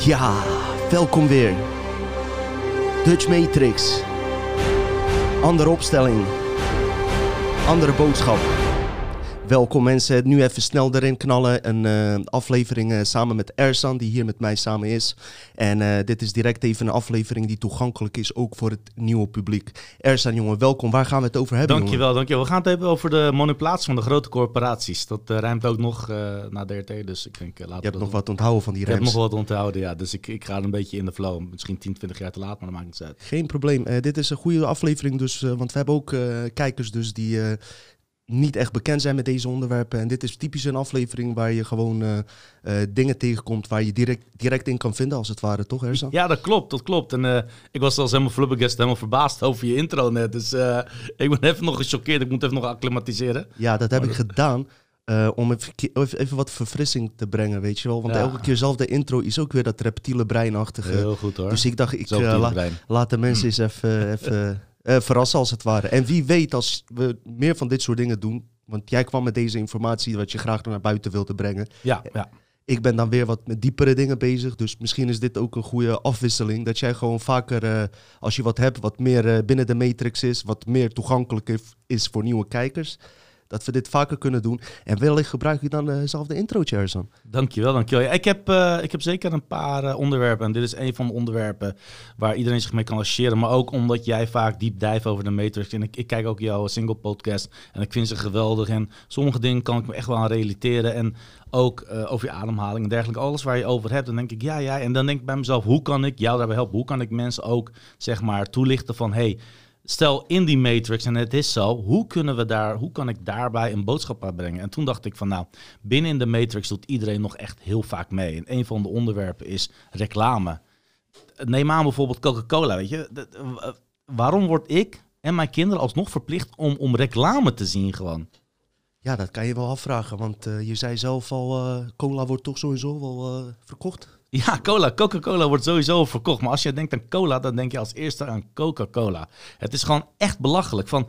Ja, welkom weer. Dutch Matrix. Andere opstelling. Andere boodschap. Welkom mensen, nu even snel erin knallen. Een eh, aflevering eh, samen met Ersan, die hier met mij samen is. En eh, dit is direct even een aflevering die toegankelijk is, ook voor het nieuwe publiek. Ersan, jongen, welkom. Waar gaan we het over hebben, Dankjewel, jongen? dankjewel. We gaan het hebben over de manipulatie van de grote corporaties. Dat rijmt ook nog eh na DRT, dus ik denk, laten Je hebt nog wat onthouden van die Ik heb rems. nog wat onthouden, ja. Dus ik, ik ga een beetje in de flow. Misschien 10, 20 jaar te laat, maar dat maakt niet uit. Geen probleem. Dit is een goede aflevering, dus, want we hebben ook kijkers dus die niet echt bekend zijn met deze onderwerpen. En dit is typisch een aflevering waar je gewoon eh, eh, dingen tegenkomt waar je direct, direct in kan vinden, als het ware, toch, Ersan? Ja, dat klopt, dat klopt. En eh, ik was zelfs helemaal flubbergast, helemaal verbaasd over je intro net. Dus ik ben even nog gechoqueerd. Ik moet even nog acclimatiseren. Ja, dat heb ik gedaan. om even, even wat verfrissing te brengen, weet je wel. Want Ja. elke keer zelf de intro is ook weer dat reptiele breinachtige. Heel goed hoor. Dus ik dacht, ik la- laat de mensen eens even, even eh, verrassen als het ware. En wie weet als we meer van dit soort dingen doen. Want jij kwam met deze informatie wat je graag naar buiten wilde brengen. Ja, ja. Ik ben dan weer wat met diepere dingen bezig. Dus misschien is dit ook een goede afwisseling. Dat jij gewoon vaker, eh, als je wat hebt, wat meer eh, binnen de matrix is. Wat meer toegankelijk is- is voor nieuwe kijkers. Dat we dit vaker kunnen doen. En wellicht gebruik je dan eh, zelf de intro, Ersan. Dankjewel, dankjewel. Ik, heb, eh, ik heb zeker een paar eh, onderwerpen. En dit is een van de onderwerpen waar iedereen zich mee kan associëren. Maar ook omdat jij vaak diep dijft over de Matrix. En ik, ik kijk ook jouw single podcast. En ik vind ze geweldig. En sommige dingen kan ik me echt wel aan relateren. En ook over je ademhaling en dergelijke. Alles waar je over hebt. Dan denk ik, ja, ja. En dan denk ik bij mezelf, hoe kan ik jou daarbij helpen? Hoe kan ik mensen ook, zeg maar, toelichten van... Hey, Stel in die matrix, en het is zo, hoe, kunnen we daar, hoe kan ik daarbij een boodschap uitbrengen? En toen dacht ik van nou, binnen in de matrix doet iedereen nog echt heel vaak mee. En een van de onderwerpen is reclame. Neem aan bijvoorbeeld Coca-Cola, weet je. Eh, Waarom word ik en mijn kinderen alsnog verplicht om, om reclame te zien gewoon? Ja, dat kan je wel afvragen. Want eh, je zei zelf al, eh, cola wordt toch sowieso wel eh, verkocht. Ja, cola. Coca-Cola wordt sowieso verkocht. Maar als je denkt aan cola, dan denk je als eerste aan Coca-Cola. Het is gewoon echt belachelijk. Van,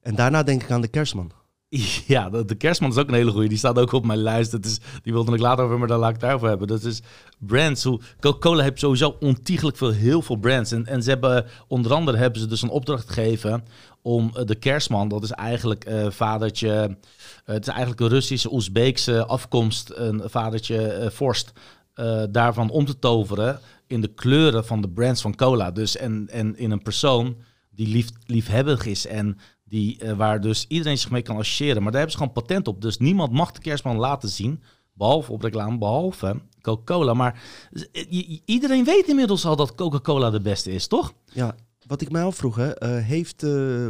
En daarna denk ik aan de kerstman. Ja, de, de kerstman is ook een hele goeie. Die staat ook op mijn lijst. Dat is, die wilde ik later over, maar daar laat ik het daarover hebben. Dat is brands. Coca-Cola heeft sowieso ontiegelijk veel, heel veel brands. En, en ze hebben, onder andere hebben ze dus een opdracht gegeven om eh, de kerstman, dat is eigenlijk eh vadertje, eh, het is eigenlijk een Russische, Oezbeekse afkomst, een vadertje eh, vorst, eh, daarvan om te toveren in de kleuren van de brands van cola. Dus en, en in een persoon die lief, liefhebbig is en die, eh, waar dus iedereen zich mee kan associëren. Maar daar hebben ze gewoon patent op. Dus niemand mag de kerstman laten zien, behalve op reclame, behalve Coca-Cola. Maar eh, iedereen weet inmiddels al dat Coca-Cola de beste is, toch? Ja, wat ik mij afvroeg, hè, heeft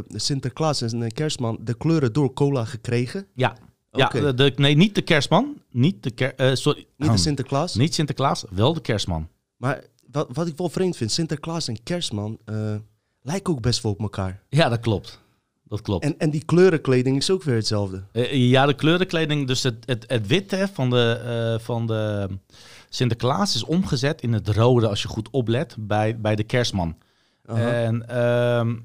Sinterklaas en de kerstman de kleuren door cola gekregen? Ja. Ja, de, nee, niet de kerstman. Niet de ker, eh, sorry. Niet de Oh, Sinterklaas? niet Sinterklaas, wel de kerstman. Maar wat, wat ik wel vreemd vind, Sinterklaas en kerstman eh, lijken ook best wel op elkaar. Ja, dat klopt. Dat klopt. En, en die kleurenkleding is ook weer hetzelfde. Eh, ja, de kleurenkleding, dus het, het, het witte van de, van de Sinterklaas is omgezet in het rode als je goed oplet bij, bij de kerstman. Aha. En ehm,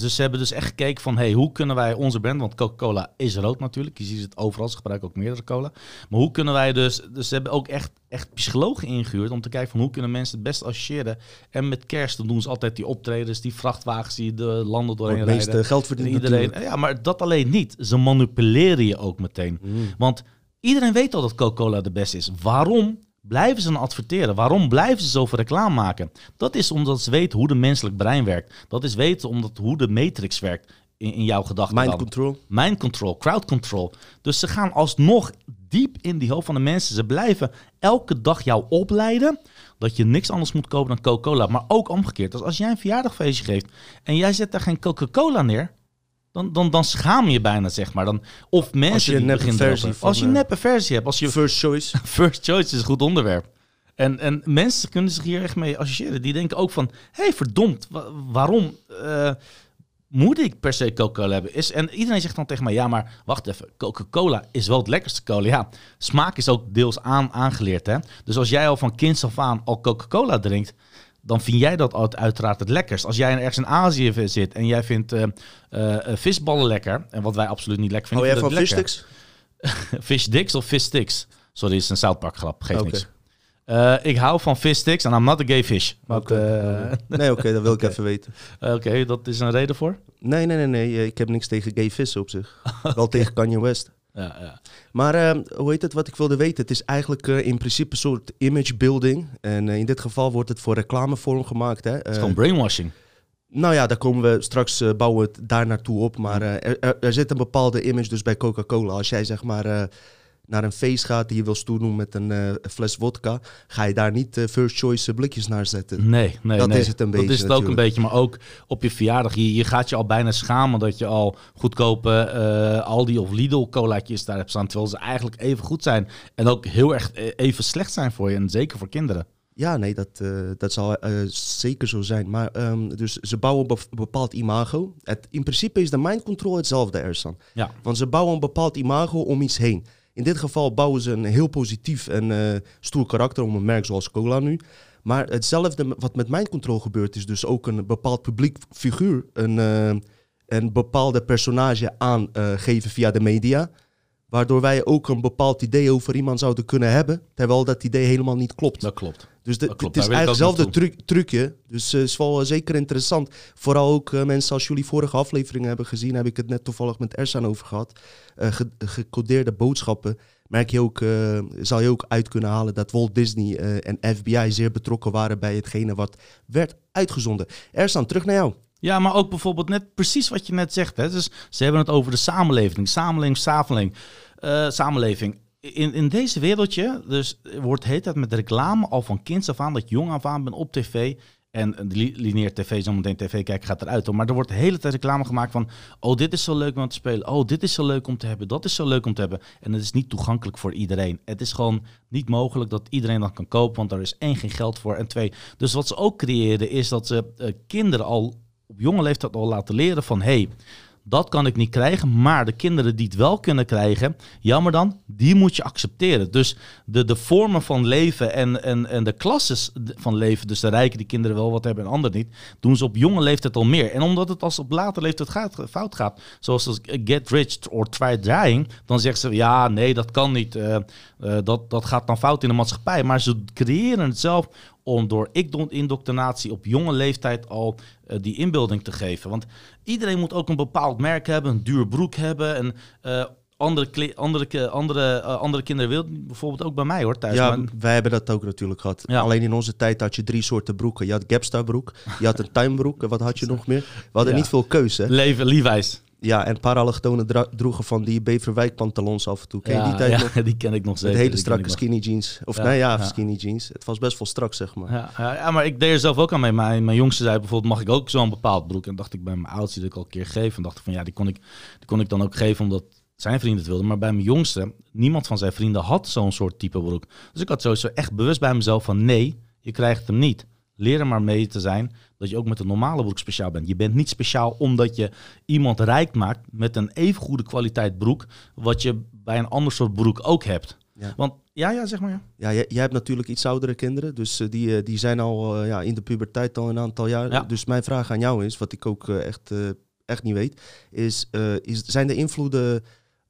dus ze hebben dus echt gekeken van, hey, hoe kunnen wij onze brand, want Coca-Cola is rood natuurlijk, je ziet het overal, ze gebruiken ook meerdere cola. Maar hoe kunnen wij dus, dus ze hebben ook echt, echt psychologen ingehuurd om te kijken van hoe kunnen mensen het best associëren. En met kerst dan doen ze altijd die optredens, die vrachtwagens die de landen doorheen het rijden. meeste geld verdienen Iedereen, natuurlijk. ja, maar dat alleen niet. Ze manipuleren je ook meteen. Mm. Want iedereen weet al dat Coca-Cola de beste is. Waarom blijven ze dan adverteren? Waarom blijven ze zoveel reclame maken? Dat is omdat ze weten hoe de menselijk brein werkt. Dat is weten omdat hoe de matrix werkt in, in jouw gedachten. Mind control. Mind control, crowd control. Dus ze gaan alsnog diep in die hoofd van de mensen. Ze blijven elke dag jou opleiden dat je niks anders moet kopen dan Coca-Cola. Maar ook omgekeerd. Dus als jij een verjaardagfeestje geeft en jij zet daar geen Coca-Cola neer, dan, dan, dan schaam je bijna, zeg maar. Dan, of mensen Als je een die neppe beginnen versie van, Als je een eh, neppe versie hebt. Als je First choice. First choice is een goed onderwerp. En, en mensen kunnen zich hier echt mee associëren. Die denken ook van, hé hey, verdomd, wa- waarom eh, moet ik per se Coca-Cola hebben? Is, en iedereen zegt dan tegen mij, ja maar wacht even, Coca-Cola is wel het lekkerste cola. Ja, smaak is ook deels aan, aangeleerd. Hè? Dus als jij al van kinds af aan al Coca-Cola drinkt, dan vind jij dat uit- uiteraard het lekkerst. Als jij ergens in Azië zit en jij vindt eh, eh, eh, visballen lekker, en wat wij absoluut niet lekker vinden. jij van vinden we lekker. fishsticks? Fish dicks of fish sticks? Sorry, het is een South Park grap, geeft niks. Ik hou van fishsticks en I'm not a gay fish. Eh, Nee, oké, dat wil ik even weten. Oké, dat is een reden voor? Nee, nee, nee, nee. Ik heb niks tegen gay vissen op zich. Wel tegen Kanye West. Ja, ja. Maar eh, hoe heet het, wat ik wilde weten? Het is eigenlijk eh, in principe een soort image building. En eh, in dit geval wordt het voor reclamevorm gemaakt. Hè? Het is Eh, gewoon brainwashing. nou ja, daar komen we straks, bouwen we het daar naartoe op. Maar er, er, er zit een bepaalde image dus bij Coca-Cola. Als jij zeg maar naar een feest gaat die je wil stoer doen met een eh, fles vodka... ga je daar niet eh, first choice eh, blikjes naar zetten. Nee, nee, dat nee. is het een beetje Dat is het ook een beetje, maar ook op je verjaardag. Je, je gaat je al bijna schamen dat je al goedkope Aldi of Lidl colaatjes daar hebt staan. Terwijl ze eigenlijk even goed zijn. En ook heel erg even slecht zijn voor je. En zeker voor kinderen. Ja, nee, dat, dat zal zeker zo zijn. Maar ehm, dus ze bouwen een be- bepaald imago. Het, in principe is de mind control hetzelfde, Ersan. Ja. Want ze bouwen een bepaald imago om iets heen. In dit geval bouwen ze een heel positief en eh stoer karakter om een merk zoals cola nu. Maar hetzelfde wat met mind control gebeurt, is dus ook een bepaald publiek figuur, een, eh, een bepaalde personage aangeven via de media. Waardoor wij ook een bepaald idee over iemand zouden kunnen hebben, terwijl dat idee helemaal niet klopt. Dat klopt. Dus de, Dat klopt, het is eigenlijk hetzelfde truc, trucje. Dus het is wel eh, zeker interessant. Vooral ook eh, mensen, als jullie vorige afleveringen hebben gezien, heb ik het net toevallig met Ersan over gehad. Eh, ge- gecodeerde boodschappen. Merk je ook, eh, zal je ook uit kunnen halen dat Walt Disney eh, en FBI zeer betrokken waren bij hetgene wat werd uitgezonden. Ersan, terug naar jou. Ja, maar ook bijvoorbeeld net precies wat je net zegt. Hè. Dus ze hebben het over de samenleving. Samenleving, samenleving. Eh, samenleving. In, in deze wereldje, dus wordt hele tijd met reclame al van kinds af aan, dat jong af aan ben op tv. En li- lineair tv, zometeen tv kijken gaat eruit. hoor. Maar er wordt de hele tijd reclame gemaakt van... oh, dit is zo leuk om te spelen. Oh, dit is zo leuk om te hebben. Dat is zo leuk om te hebben. En het is niet toegankelijk voor iedereen. Het is gewoon niet mogelijk dat iedereen dat kan kopen... want er is één, geen geld voor en twee... Dus wat ze ook creëren is dat ze eh, kinderen al op jonge leeftijd al laten leren van... hey, dat kan ik niet krijgen, maar de kinderen die het wel kunnen krijgen, jammer dan, die moet je accepteren. Dus de, de vormen van leven en, en, en de klasses van leven, dus de rijken die kinderen wel wat hebben en anderen niet, doen ze op jonge leeftijd al meer. En omdat het als op latere leeftijd gaat, fout gaat, zoals als get rich or try dying, dan zeggen ze ja, nee, dat kan niet. Eh, eh, dat, dat gaat dan fout in de maatschappij. Maar ze creëren het zelf om door indoctrinatie op jonge leeftijd al eh, die inbeelding te geven. Want iedereen moet ook een bepaald merk hebben, een duur broek hebben. En eh, andere, andere, andere, eh, andere kinderen willen bijvoorbeeld ook bij mij hoor thuis. ja, Maar- wij hebben dat ook natuurlijk gehad. Ja. Alleen in onze tijd had je drie soorten broeken. Je had Gapstar broek, je had een tuinbroek. En wat had je nog meer? We hadden Ja. niet veel keuze. Leven, Levi's. Ja, en parallochtonen droegen van die Beverwijk pantalons af en toe. Ken je die Ja, tijd ja, nog? die ken ik nog Met zeker. hele strakke skinny jeans. Of Ja, nee, ja, ja. skinny jeans. Het was best wel strak, zeg maar. Ja, ja, ja, maar ik deed er zelf ook aan mee. Mijn, mijn jongste zei bijvoorbeeld, mag ik ook zo'n bepaald broek? En dacht ik bij mijn oudste dat ik al een keer geef. En dacht ik van ja, die kon ik, die kon ik dan ook geven omdat zijn vrienden het wilden. Maar bij mijn jongste, niemand van zijn vrienden had zo'n soort type broek. Dus ik had sowieso echt bewust bij mezelf van nee, je krijgt hem niet. Leer er maar mee te zijn dat je ook met een normale broek speciaal bent. Je bent niet speciaal omdat je iemand rijk maakt met een even goede kwaliteit broek, wat je bij een ander soort broek ook hebt. Ja. Want ja, ja, zeg maar ja. Ja, jij, jij hebt natuurlijk iets oudere kinderen. Dus eh, die, eh, die zijn al eh, ja, in de puberteit al een aantal jaar. Ja. Dus mijn vraag aan jou is, wat ik ook echt, echt niet weet, is, is zijn de invloeden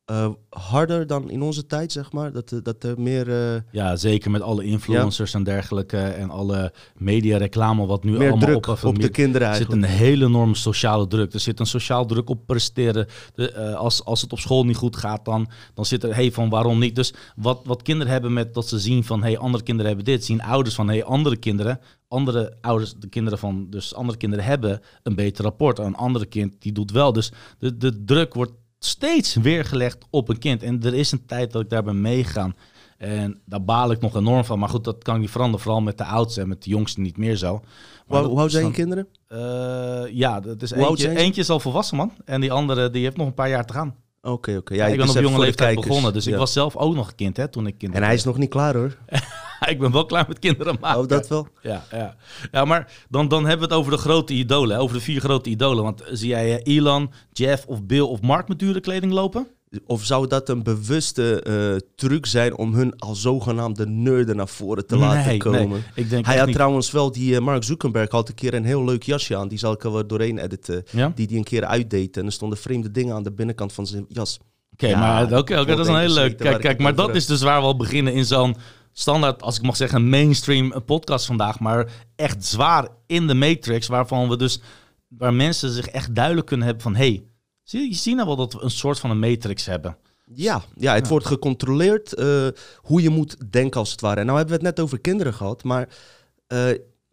eh, harder dan in onze tijd, zeg maar? Dat, eh, dat er meer, eh, Ja, zeker met alle influencers en dergelijke en alle media reclame wat nu meer allemaal druk op, op, de kinderen Er zit een hele enorme sociale druk. Er zit een sociaal druk op presteren. De, als, als het op school niet goed gaat, dan, dan zit er, hey, van waarom niet? Dus wat, wat kinderen hebben met dat ze zien van, hey, andere kinderen hebben dit. Zien ouders van, hey, andere kinderen, andere ouders, de kinderen van, dus andere kinderen hebben een beter rapport. Een andere kind, die doet wel. Dus de, de druk wordt steeds weer gelegd op een kind. En er is een tijd dat ik daarbij meegaan. En daar baal ik nog enorm van. Maar goed, dat kan niet veranderen. Vooral met de oudste en met de jongste niet meer zo. Maar Hoe, hoe oud zijn je kinderen? eh, ja, dat is eentje, eentje is al volwassen, man. En die andere die heeft nog een paar jaar te gaan. Oké, oké. Ja, ik ben op jonge leeftijd begonnen. Dus Ja. ik was zelf ook nog een kind, hè, toen ik kind En hij is nog niet klaar hoor. ik ben wel klaar met kinderen maken. Oh, dat wel? Ja, ja. ja maar dan, dan hebben we het over de grote idolen. Over de vier grote idolen. Want zie jij eh, Elon, Jeff of Bill of Mark met dure kleding lopen? Of zou dat een bewuste eh, truc zijn om hun als zogenaamde nerden naar voren te laten komen? nee. Ik denk Hij had niet. trouwens wel, die eh, Mark Zuckerberg had een keer een heel leuk jasje aan. Die zal ik er wel doorheen editen. Ja? Die die een keer uitdeed. En er stonden vreemde dingen aan de binnenkant van zijn jas. Oké, Ja, maar oké, wil dat is een ze leuk. Kijk, kijk, maar dat is dus waar we al beginnen in zo'n standaard, als ik mag zeggen, een mainstream podcast vandaag, maar echt zwaar in de matrix, waarvan we dus, waar mensen zich echt duidelijk kunnen hebben van, hey, zie je, ziet nou wel dat we een soort van een matrix hebben. Ja, ja het wordt gecontroleerd uh, hoe je moet denken als het ware. En nou hebben we het net over kinderen gehad, maar uh,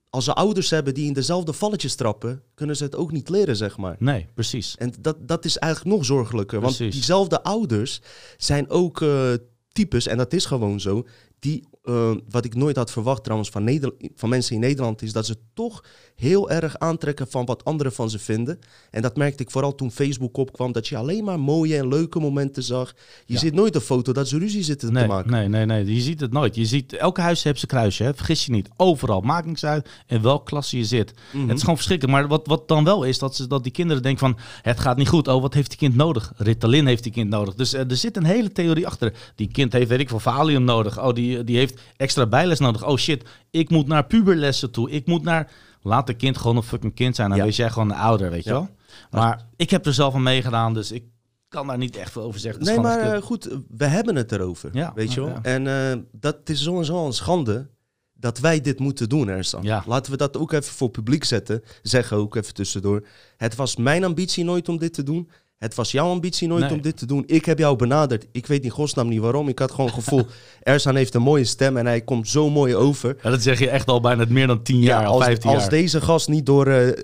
als ze ouders hebben die in dezelfde valletjes trappen, kunnen ze het ook niet leren, zeg maar. Nee, precies. En dat, dat is eigenlijk nog zorgelijker. Want diezelfde ouders zijn ook uh, types, en dat is gewoon zo, die, uh, wat ik nooit had verwacht trouwens van, van mensen in Nederland, is dat ze toch heel erg aantrekken van wat anderen van ze vinden. En dat merkte ik vooral toen Facebook opkwam, dat je alleen maar mooie en leuke momenten zag. Je ziet nooit een foto dat ze ruzie zitten nee, te maken. Nee, nee, nee, je ziet het nooit. Je ziet, elke huis heeft zijn kruisje, hè? vergis je niet. Overal, maakt niks uit in welke klasse je zit. Mhm. Het is gewoon verschrikkelijk. Maar wat, wat dan wel is, dat, ze, dat die kinderen denken van, het gaat niet goed. Oh, wat heeft die kind nodig? Ritalin heeft die kind nodig. Dus uh, er zit een hele theorie achter. Die kind heeft, weet ik veel, Valium nodig. Oh, die, die heeft extra bijles nodig. Oh shit, ik moet naar puberlessen toe. Ik moet naar... Laat de kind gewoon een fucking kind zijn. Dan Ja. wees jij gewoon een ouder, weet je wel. Maar ik heb er zelf aan meegedaan, dus ik kan daar niet echt veel over zeggen. Nee, maar eh, goed, we hebben het erover. Ja, weet je wel? En eh, dat is sowieso een schande dat wij dit moeten doen. Ja. Laten we dat ook even voor publiek zetten. Zeggen ook even tussendoor. Het was mijn ambitie nooit om dit te doen. Het was jouw ambitie nooit Nee. om dit te doen. Ik heb jou benaderd. Ik weet in godsnaam niet waarom. Ik had gewoon het gevoel, Ersan heeft een mooie stem en hij komt zo mooi over. Ja, dat zeg je echt al bijna meer dan 10 jaar, al als, 15 als deze gast niet door eh,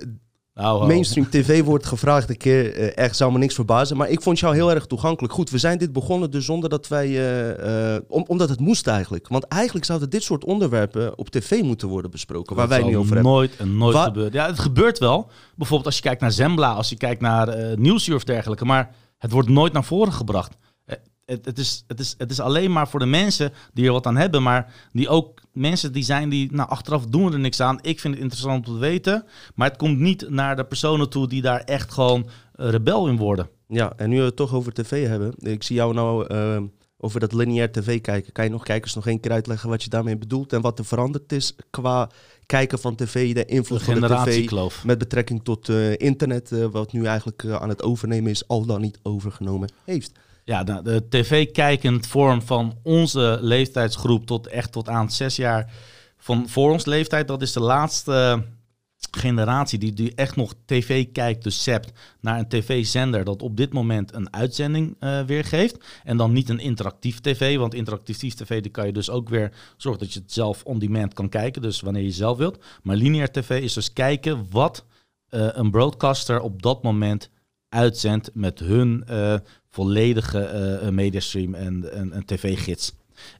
Nou, mainstream tv wordt gevraagd een keer, echt zou me niks verbazen. Maar ik vond jou heel erg toegankelijk. Goed, we zijn dit begonnen dus zonder dat wij, eh, eh, om, omdat het moest eigenlijk. Want eigenlijk zouden dit soort onderwerpen op tv moeten worden besproken, waar wij nu over hebben. Nooit en nooit Wa- gebeurd. Ja, het gebeurt wel. Bijvoorbeeld als je kijkt naar Zembla, als je kijkt naar eh Nieuwsuur of dergelijke. Maar het wordt nooit naar voren gebracht. Het, het, is, het, is, het is alleen maar voor de mensen die er wat aan hebben. Maar die ook mensen die zijn die, nou achteraf doen we er niks aan. Ik vind het interessant om te weten. Maar het komt niet naar de personen toe die daar echt gewoon eh, rebel in worden. Ja, en nu we het toch over tv hebben. Ik zie jou nou eh, over dat lineair tv kijken. Kan je nog kijkers nog één keer uitleggen wat je daarmee bedoelt en wat er veranderd is qua kijken van tv, de De invloed van de tv met betrekking tot eh, internet, eh, wat nu eigenlijk aan het overnemen is, al dan niet overgenomen heeft. Ja, de, de tv-kijkend vorm van onze leeftijdsgroep tot echt tot aan zes jaar van voor ons leeftijd, dat is de laatste eh, generatie die, die echt nog tv kijkt, dus zept naar een tv-zender dat op dit moment een uitzending eh, weergeeft. En dan niet een interactief tv, want interactief tv die kan je dus ook weer zorgen dat je het zelf on-demand kan kijken, dus wanneer je zelf wilt. Maar lineair tv is dus kijken wat eh, een broadcaster op dat moment uitzendt met hun volledige eh, mediastream en, en een tv-gids.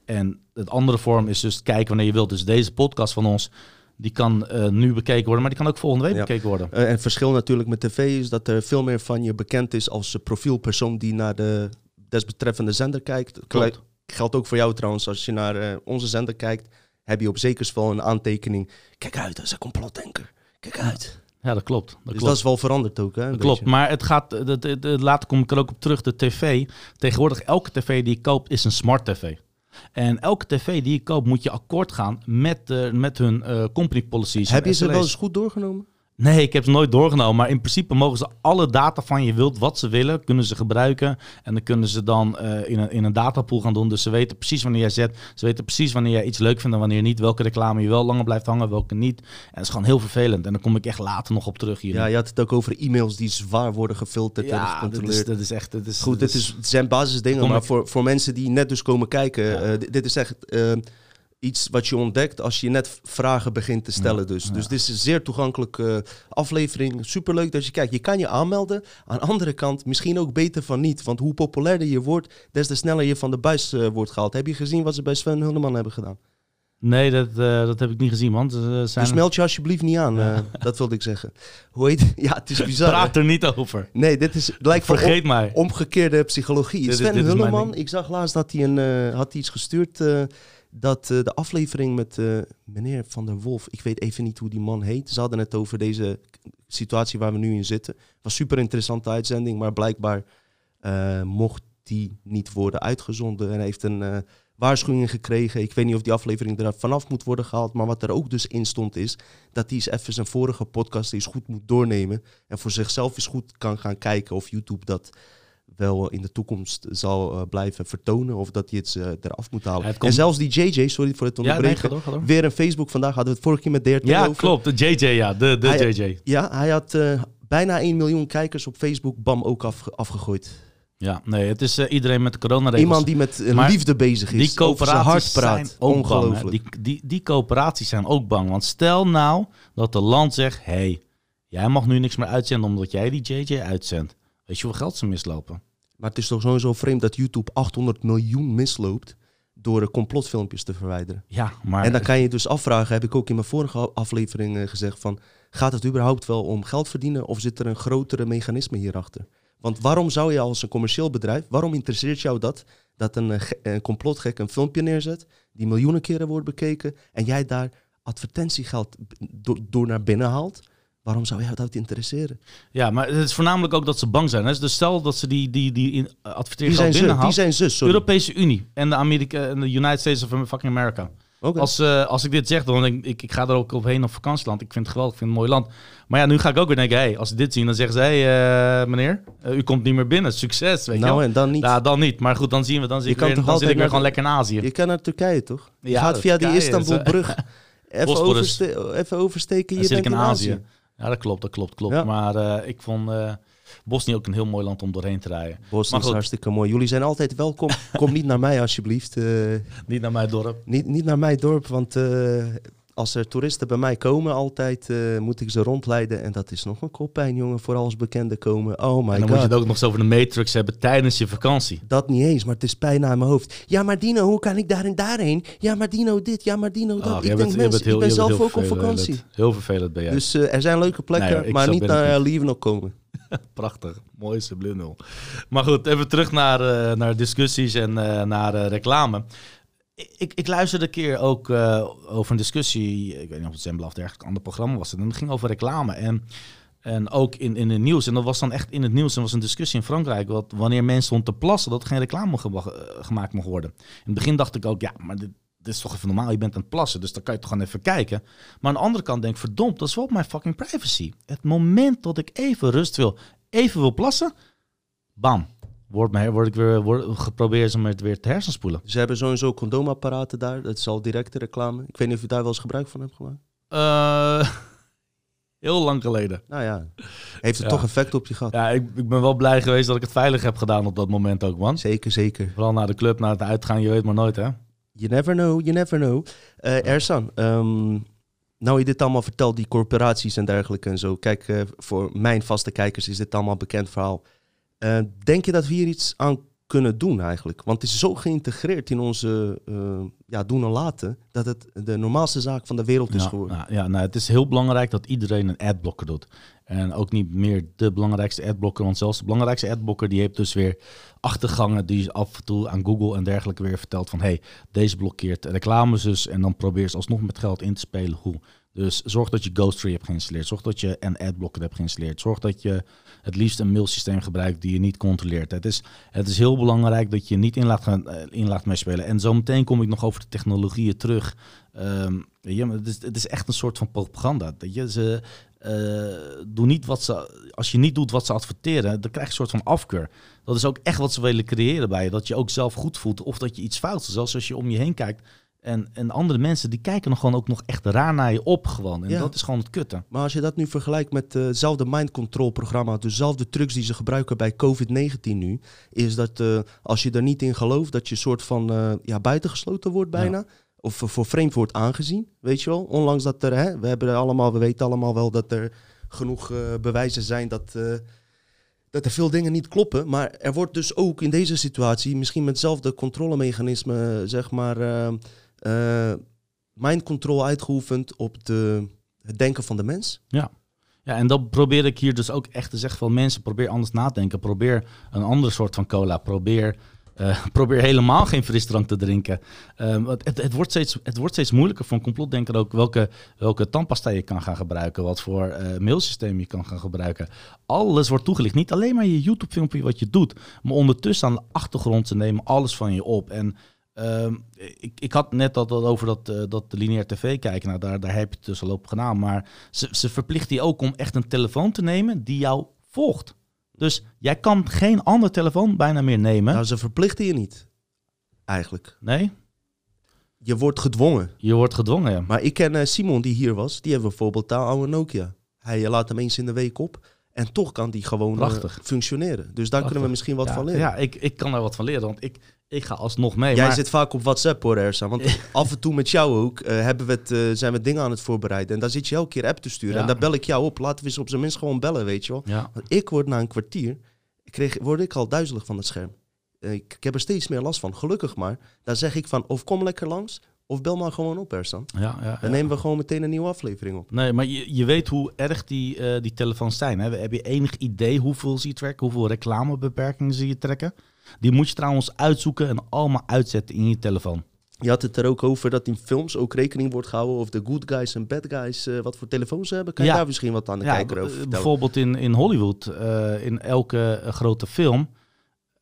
En het andere vorm is dus kijken wanneer je wilt. Dus deze podcast van ons, die kan eh, nu bekeken worden, maar die kan ook volgende week Ja. bekeken worden. En het verschil natuurlijk met tv is dat er veel meer van je bekend is als profielpersoon die naar de desbetreffende zender kijkt. Klopt. Geldt ook voor jou trouwens, als je naar onze zender kijkt, heb je op zekersval een aantekening. Kijk uit, dat is een complotdenker. Kijk uit. Ja, dat klopt. Dat dus klopt. dat is wel veranderd ook, hè? Dat klopt, maar het gaat, de- later kom ik er ook op terug, de tv. Tegenwoordig, elke tv die je koopt is een smart tv. En elke tv die je koopt moet je akkoord gaan met, de, met hun eh, company policies. Heb je ze wel eens goed doorgenomen? Nee, ik heb ze nooit doorgenomen. Maar in principe mogen ze alle data van je wilt, wat ze willen, kunnen ze gebruiken. En dan kunnen ze dan eh, in, een, in een datapool gaan doen. Dus ze weten precies wanneer jij zet. Ze weten precies wanneer jij iets leuk vindt en wanneer niet. Welke reclame je wel langer blijft hangen, welke niet. En dat is gewoon heel vervelend. En dan kom ik echt later nog op terug hier. Ja, je had het ook over e-mails die zwaar worden gefilterd en ja dat, gecontroleerd. is, dat is echt... Dat is, Goed, dat dit is, het zijn basisdingen, maar ik- voor, voor mensen die net dus komen kijken, Ja. eh, dit, dit is echt eh, iets wat je ontdekt als je net vragen begint te stellen. Ja, Dus. ja. dus dit is een zeer toegankelijke aflevering. Superleuk dat je kijkt. Je kan je aanmelden. Aan de andere kant misschien ook beter van niet. Want hoe populairder je wordt, des te sneller je van de buis eh, wordt gehaald. Heb je gezien wat ze bij Sven Hulleman hebben gedaan? Nee, dat, eh, dat heb ik niet gezien, man. Zijn... Dus meld je alsjeblieft niet aan. eh, dat wilde ik zeggen. Hoe heet Ja, het is bizar. Praat er niet over. Nee, dit is, lijkt Vergeet mij. omgekeerde psychologie. Dit Sven is Hulleman, ik zag laatst dat hij, een, eh, had iets gestuurd eh, dat eh, de aflevering met eh, meneer Van der Wolf, ik weet even niet hoe die man heet, ze hadden het over deze situatie waar we nu in zitten. was super interessante uitzending, maar blijkbaar eh, mocht die niet worden uitgezonden en heeft een waarschuwing gekregen. Ik weet niet of die aflevering er vanaf moet worden gehaald, maar wat er ook dus in stond is dat hij eens even zijn vorige podcast eens goed moet doornemen en voor zichzelf eens goed kan gaan kijken of YouTube dat wel in de toekomst zal eh, blijven vertonen of dat hij het eh, eraf moet halen. En zelfs die JJ, sorry voor het Ja, nee, onderbreken, ga door, ga door. weer een Facebook vandaag hadden we het vorige keer met DRT Ja, over. klopt. De JJ, ja. De, de Hij- JJ. Ja, hij had eh, bijna 1 miljoen kijkers op Facebook, bam, ook afge- afgegooid. Ja, nee, het is iedereen met de coronaregels. Iemand die met liefde bezig is, die coöperaties praat. zijn ook bang. Ongelooflijk. Die, die, die coöperaties zijn ook bang. Want stel nou dat de land zegt... hey, jij mag nu niks meer uitzenden omdat jij die JJ uitzendt. Weet je hoeveel geld ze mislopen? Maar het is toch sowieso vreemd dat YouTube 800 miljoen misloopt door de complotfilmpjes te verwijderen. Ja, maar... En dan kan je je dus afvragen, heb ik ook in mijn vorige aflevering eh, gezegd van, gaat het überhaupt wel om geld verdienen of zit er een grotere mechanisme hierachter? Want waarom zou je als een commercieel bedrijf, waarom interesseert jou dat, dat een, eh, een complotgek een filmpje neerzet, die miljoenen keren wordt bekeken en jij daar advertentiegeld door naar binnen haalt? Waarom zou jou dat interesseren? Ja, maar het is voornamelijk ook dat ze bang zijn. Hè? Dus stel dat ze die, die, die in, binnenhalen. die zijn ze, sorry. Europese Unie en de, Amerika, en de United States of fucking America. Als, eh, als ik dit zeg, dan denk ik, ik, ik ga er ook op heen op vakantieland. Ik vind het geweldig, ik vind het een mooi land. Maar ja, nu ga ik ook weer denken, hey, als ze dit zien, dan zeggen ze, hey, eh, meneer, eh, u komt niet meer binnen. Succes, weet je nou wel. en dan niet. Ja, dan niet. Maar goed, dan zien we, dan, Je ik weer, dan zit ik weer gewoon lekker in Azië. Je kan naar Turkije, toch? Je Ja, gaat via die eh, Istanbulbrug. even, overste even oversteken, Dan je zit ik in in Azië. Azië. Ja, dat klopt, dat klopt, klopt. Ja. Maar eh, ik vond eh, Bosnië ook een heel mooi land om doorheen te rijden. Bosnië is hartstikke mooi. Jullie zijn altijd welkom. Kom niet naar mij alsjeblieft. Eh, Niet naar mijn dorp. niet, niet naar mijn dorp, want als er toeristen bij mij komen altijd, eh, moet ik ze rondleiden. En dat is nog een koppijn, jongen, vooral als bekenden komen. Oh my en dan god. moet je het ook nog eens over de Matrix hebben tijdens je vakantie. Dat niet eens, maar het is pijn aan mijn hoofd. Ja, maar Dino, hoe kan ik daar en daarheen? Ja, maar Dino dit, ja, maar Dino dat. Ah, ik denk, bent- mensen, heel- ik ben zelf ook op vakantie. Heel vervelend ben jij. Dus eh, er zijn leuke plekken, ik maar niet naar niet. uh, Lieven ook komen. Prachtig. Mooi subliminal. Maar goed, even terug naar, eh, naar discussies en eh, naar eh, reclame. Ik, ik luisterde een keer ook eh, over een discussie, ik weet niet of het Zembla of dergelijk, ander programma was. En het ging over reclame. En, en ook in, in het nieuws. En dat was dan echt in het nieuws. Er was een discussie in Frankrijk. Wat, wanneer mensen stonden te plassen, dat geen reclame eh, gemaakt mocht worden. In het begin dacht ik ook, ja, maar dit, dit is toch even normaal. Je bent aan het plassen, dus dan kan je toch gewoon even kijken. Maar aan de andere kant denk ik, verdomd, dat is wel op mijn fucking privacy. Het moment dat ik even rust wil, even wil plassen, bam. Word, me, word ik weer, word, geprobeerd ze me weer te hersenspoelen. Ze hebben sowieso condoomapparaten daar. Dat is al directe reclame. Ik weet niet of je daar wel eens gebruik van hebt gemaakt. Eh, heel lang geleden. Nou ja, heeft het Ja. toch effect op je gehad? Ja, ik, ik ben wel blij geweest dat ik het veilig heb gedaan op dat moment ook, man. Zeker, zeker. Vooral naar de club, naar het uitgaan, je weet maar nooit, hè? You never know, you never know. Eh Ersan, ehm, nou je dit allemaal vertelt, die corporaties en dergelijke en zo. Kijk, eh, voor mijn vaste kijkers is dit allemaal een bekend verhaal. Eh, denk je dat we hier iets aan kunnen doen eigenlijk? Want het is zo geïntegreerd in onze eh, ja, doen en laten, dat het de normaalste zaak van de wereld is Ja, geworden. nou, ja, nou, het is heel belangrijk dat iedereen een adblocker doet. En ook niet meer de belangrijkste adblocker, want zelfs de belangrijkste adblocker die heeft dus weer achtergangen die af en toe aan Google en dergelijke weer vertelt van hey, deze blokkeert reclames dus en dan probeer ze alsnog met geld in te spelen hoe. Dus zorg dat je Ghosttree hebt geïnstalleerd. Zorg dat je een adblocker hebt geïnstalleerd. Zorg dat je het liefst een mailsysteem gebruikt die je niet controleert. Het is, het is heel belangrijk dat je niet in laat, gaan, eh, in laat meespelen. En zo meteen kom ik nog over de technologieën terug. Maar het, is, het is echt een soort van propaganda. Dat je, ze eh, doen niet wat ze, als je niet doet wat ze adverteren, dan krijg je een soort van afkeur. Dat is ook echt wat ze willen creëren bij je. Dat je ook zelf goed voelt of dat je iets fout doet. Zelfs als je om je heen kijkt. En, en andere mensen die kijken nog gewoon ook nog echt raar naar je op gewoon. En Ja. dat is gewoon het kutte. Maar als je dat nu vergelijkt met eh, hetzelfde mind control programma, dezelfde trucs die ze gebruiken bij COVID-19 nu, is dat eh, als je er niet in gelooft, dat je soort van eh, ja, buitengesloten wordt bijna. Of voor vreemd wordt aangezien, weet je wel. Ondanks dat er, hè, we, hebben allemaal, we weten allemaal wel dat er genoeg bewijzen zijn dat, dat er veel dingen niet kloppen. Maar er wordt dus ook in deze situatie, misschien met hetzelfde controlemechanisme, zeg maar, eh, mind uitgeoefend op de, het denken van de mens. Ja, en dat probeer ik hier dus ook echt te zeggen van mensen, probeer anders na te denken. Probeer een andere soort van cola. Probeer, eh, probeer helemaal geen frisdrank te drinken. Ehm, het, het, wordt steeds, het wordt steeds moeilijker voor een complotdenker ook welke, welke tandpasta je kan gaan gebruiken. Wat voor eh, mailsysteem je kan gaan gebruiken. Alles wordt toegelicht. Niet alleen maar je YouTube filmpje wat je doet. Maar ondertussen aan de achtergrond ze nemen alles van je op. En Ehm, ik, ik had net dat, dat over dat, eh, dat lineair tv kijken. Nou, daar, daar heb je het dus al op gedaan. Maar ze, ze verplichten je ook om echt een telefoon te nemen die jou volgt. Dus jij kan geen andere telefoon bijna meer nemen. Nou, ze verplichten je niet. Eigenlijk. nee, Je wordt gedwongen. je wordt gedwongen. Ja. Maar ik ken eh, Simon die hier was. Die hebben bijvoorbeeld daar oude Nokia. Hij eh, laat hem eens in de week op. En toch kan die gewoon functioneren. Dus daar kunnen we misschien wat ja, van leren. Ja, ik, ik kan daar wat van leren, want ik, ik ga alsnog mee. Jij maar, zit vaak op WhatsApp hoor, Ersa. Want af en toe met jou ook eh, hebben we het, eh, zijn we dingen aan het voorbereiden. En daar zit je elke keer app te sturen. Ja. En daar bel ik jou op. Laten we eens op zijn minst gewoon bellen, weet je wel. Ja, Want ik word na een kwartier, kreeg, word ik al duizelig van het scherm. Eh, ik, ik heb er steeds meer last van, gelukkig maar. Daar zeg ik van, of kom lekker langs, of bel maar gewoon op, Ersan. ja, ja, Dan nemen we gewoon meteen een nieuwe aflevering op. Nee, maar je, je weet hoe erg die, die telefoons zijn. Hè? Heb je enig idee hoeveel ze je trekken? Hoeveel reclamebeperkingen ze je trekken? Die moet je trouwens uitzoeken en allemaal uitzetten in je telefoon. Je had het er ook over dat in films ook rekening wordt gehouden of de good guys en bad guys eh, wat voor telefoons ze hebben. Kan je Ja. daar misschien wat aan de Ja, kijker over vertellen? bijvoorbeeld in, in Hollywood, eh, in elke eh, grote film,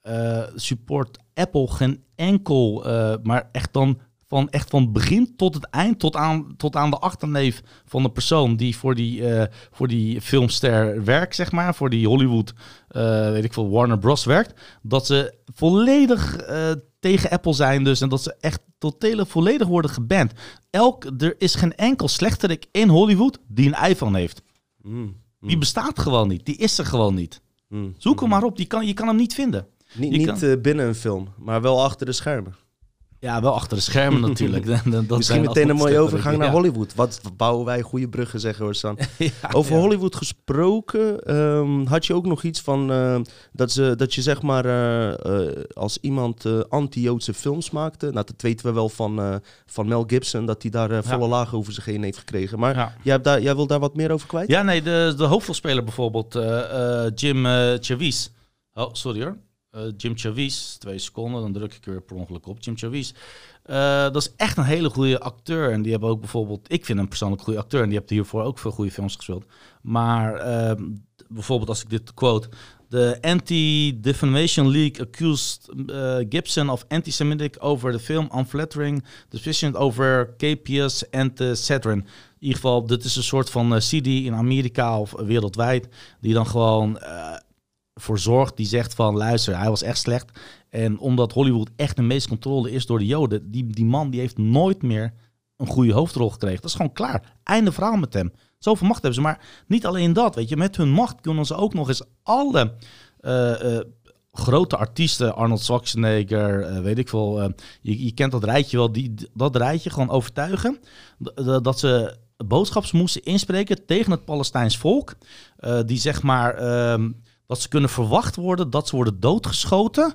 eh, support Apple geen enkel, eh, maar echt dan van, echt van begin tot het eind, tot aan, tot aan de achterneef van de persoon die voor die, eh, voor die filmster werkt, zeg maar, voor die Hollywood, eh, weet ik veel, Warner Bros. werkt, dat ze volledig eh, tegen Apple zijn dus en dat ze echt totale volledig worden geband. Elk, er is geen enkel slechterik in Hollywood die een iPhone heeft. Mm, Die bestaat gewoon niet. Die is er gewoon niet. mm. Zoek hem maar op. Die kan, je kan hem niet vinden. Niet, je niet kan- binnen een film, maar wel achter de schermen. Ja, wel achter de schermen natuurlijk. Dat- dat Misschien zijn meteen een mooie overgang naar Ja. Hollywood. Wat bouwen wij goede bruggen, zeggen hoor, San. Ja, Over ja. Hollywood gesproken, ehm, had je ook nog iets van eh, dat, ze, dat je zeg maar eh, eh, als iemand eh, anti-Joodse films maakte. Nou, dat weten we wel van, eh, van Mel Gibson, dat hij daar volle Ja. lagen over zich heen heeft gekregen. Maar Ja. jij, hebt daar, jij wil daar wat meer over kwijt? Ja, nee, de, de hoofdrolspeler bijvoorbeeld, eh, eh, Jim Chavez. Oh, sorry hoor. Eh, Jim Chavez, twee seconden, dan druk ik er weer per ongeluk op. Jim Chavez. Eh, dat is echt een hele goede acteur. En die hebben ook bijvoorbeeld, ik vind hem persoonlijk goede acteur. En die heeft hiervoor ook veel goede films gespeeld. Maar ehm, bijvoorbeeld als ik dit quote. De Anti-Defamation League accused eh, Gibson of anti-Semitic over the film Unflattering Decision over KPS the Saturn. In ieder geval, dit is een soort van CD in Amerika of wereldwijd. Die dan gewoon voor zorgt. Die zegt van luister, hij was echt slecht. En omdat Hollywood echt de meeste controle is door de Joden. Die, die man die heeft nooit meer een goede hoofdrol gekregen. Dat is gewoon klaar. Einde verhaal met hem. Zoveel macht hebben ze. Maar niet alleen dat, weet je. Met hun macht kunnen ze ook nog eens alle eh, eh, grote artiesten, Arnold Schwarzenegger, eh, weet ik veel. je, je kent dat rijtje wel, die, dat rijtje gewoon overtuigen. dat ze boodschaps moesten inspreken tegen het Palestijns volk. die zeg maar, ehm, dat ze kunnen verwacht worden dat ze worden doodgeschoten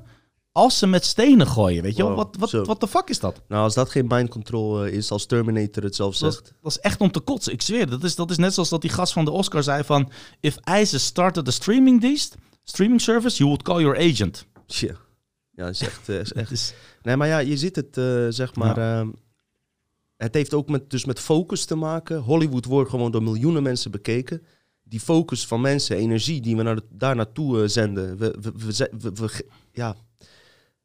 als ze met stenen gooien. Weet je wel? Wow, Wat, wat, wat de fuck is dat? Nou, als dat geen mind control eh, is, als Terminator het zelf zegt. dat is echt om te kotsen. Ik zweer, dat is, dat is net zoals dat die gast van de Oscar zei van... If ISIS started a streaming dienst, streaming service, you would call your agent. Ja, is echt, eh, is echt is- Nee, maar ja, je ziet het, eh, zeg maar. ehm, het heeft ook met, dus met focus te maken. Hollywood wordt gewoon door miljoenen mensen bekeken. Die focus van mensen, energie die we naar de- daar naartoe eh, zenden. We, we, we, ja,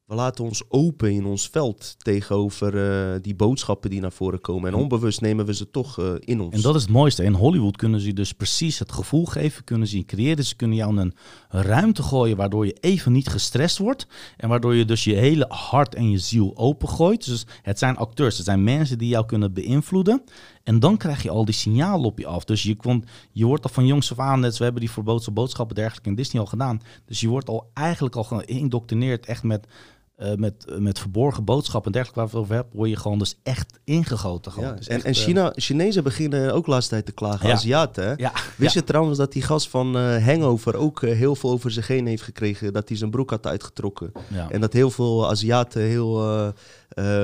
we laten ons open in ons veld tegenover eh, die boodschappen die naar voren komen. En onbewust nemen we ze toch eh, in ons. En dat is het mooiste. In Hollywood kunnen ze dus precies het gevoel geven, kunnen ze je creëren. Ze kunnen jou een ruimte gooien waardoor je even niet gestrest wordt. En waardoor je dus je hele hart en je ziel opengooit. Dus het zijn acteurs, het zijn mensen die jou kunnen beïnvloeden. En dan krijg je al die signalen op je af. Dus je, komt, je wordt al van jongs af aan, net, we hebben die verboden boodschappen dergelijke in Disney al gedaan. Dus je wordt al eigenlijk al geïndoctrineerd echt met... eh, met, met verborgen boodschappen en dergelijke waar we het over hebben, word je gewoon dus echt ingegoten. Gewoon. ja, is en, echt, en eh, China, Chinezen beginnen ook laatst tijd te klagen. Ja. Aziaten, hè? ja, Wist je trouwens dat die gast van eh, Hangover ook heel veel over zich heen heeft gekregen? Dat hij zijn broek had uitgetrokken. En dat heel veel Aziaten heel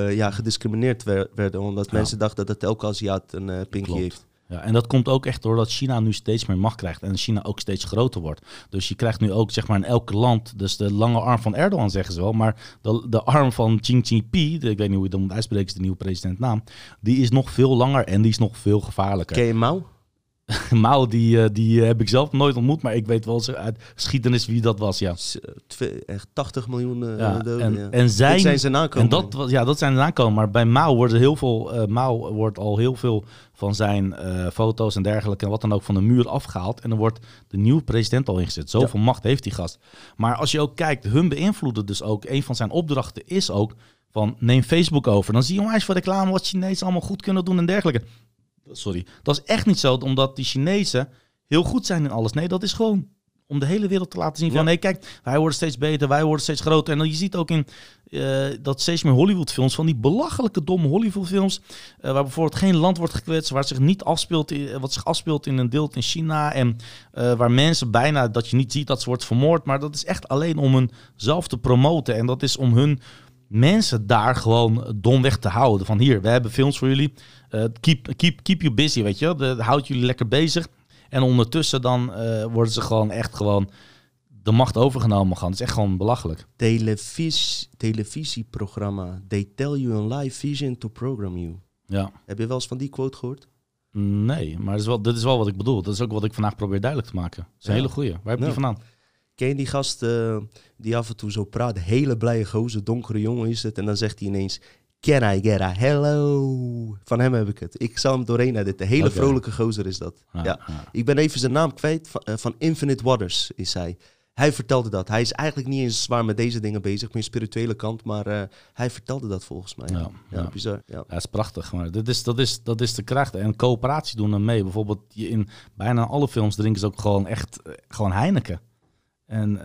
ja, gediscrimineerd wer- werden. Omdat mensen dachten dat elke Aziat een pinkje Klopt. heeft. Ja, en dat komt ook echt doordat China nu steeds meer macht krijgt en China ook steeds groter wordt. Dus je krijgt nu ook zeg maar in elk land, dus de lange arm van Erdogan zeggen ze wel, maar de, de arm van Xi Jinping, ik weet niet hoe je dat moet uitspreken, is de nieuwe presidentnaam, die is nog veel langer en die is nog veel gevaarlijker. Mao, die, eh, die eh, heb ik zelf nooit ontmoet, maar ik weet wel uit geschiedenis wie dat was, ja. S- eh, twee- echt 80 miljoen ja. doden. en, ja. en zijn, zijn zijn en nakomelingen. dat, ja, dat zijn de aankomen. Maar bij Mao worden heel veel, eh Mao wordt al heel veel van zijn foto's en dergelijke en wat dan ook van de muur afgehaald. En dan wordt de nieuwe president al ingezet. Zoveel macht heeft die gast. Maar als je ook kijkt, hun beïnvloeden dus ook. Een van zijn opdrachten is ook van neem Facebook over. Dan zie je onwijs voor reclame wat Chinezen allemaal goed kunnen doen en dergelijke. Sorry. Dat is echt niet zo omdat die Chinezen heel goed zijn in alles. Nee, dat is gewoon om de hele wereld te laten zien van... Ja. nee, kijk, wij worden steeds beter, wij worden steeds groter. En dan je ziet ook in eh, dat steeds meer Hollywoodfilms... van die belachelijke domme Hollywoodfilms... eh, waar bijvoorbeeld geen land wordt gekwetst... waar zich niet afspeelt, in- wat zich afspeelt in een deel in China... en eh, waar mensen bijna, dat je niet ziet dat ze wordt vermoord... maar dat is echt alleen om hun zelf te promoten. En dat is om hun mensen daar gewoon domweg te houden. Van hier, we hebben films voor jullie. Eh, keep, keep, keep you busy, weet je wel. De, houdt jullie lekker bezig. En ondertussen dan eh, worden ze gewoon echt gewoon de macht overgenomen gaan. Het is echt gewoon belachelijk. Televis televisieprogramma. They tell you in live vision to program you. Ja. Heb je wel eens van die quote gehoord? Nee, maar dat is, wel, dit is wel wat ik bedoel. Dat is ook wat ik vandaag probeer duidelijk te maken. Dat is een Ja. hele goeie. Waar heb je Ja. die vandaan? Ken je die gast eh, die af en toe zo praat? Hele blije gozer, donkere jongen is het. En dan zegt hij ineens... Can I get a hello? Van hem heb ik het. Ik zal hem doorheen editen. Hele vrolijke gozer is dat. Ja. ja. Ik ben even zijn naam kwijt. Van, eh, van Infinite Waters is hij. Hij vertelde dat. Hij is eigenlijk niet eens zwaar met deze dingen bezig. Meer spirituele kant. Maar eh, hij vertelde dat volgens mij. Ja, Ja, bizar. Ja. Dat is prachtig. Maar dit is, dat, is, dat is de kracht. En coöperatie doen er mee. Bijvoorbeeld je in bijna alle films drinken ze ook gewoon echt eh, gewoon Heineken. En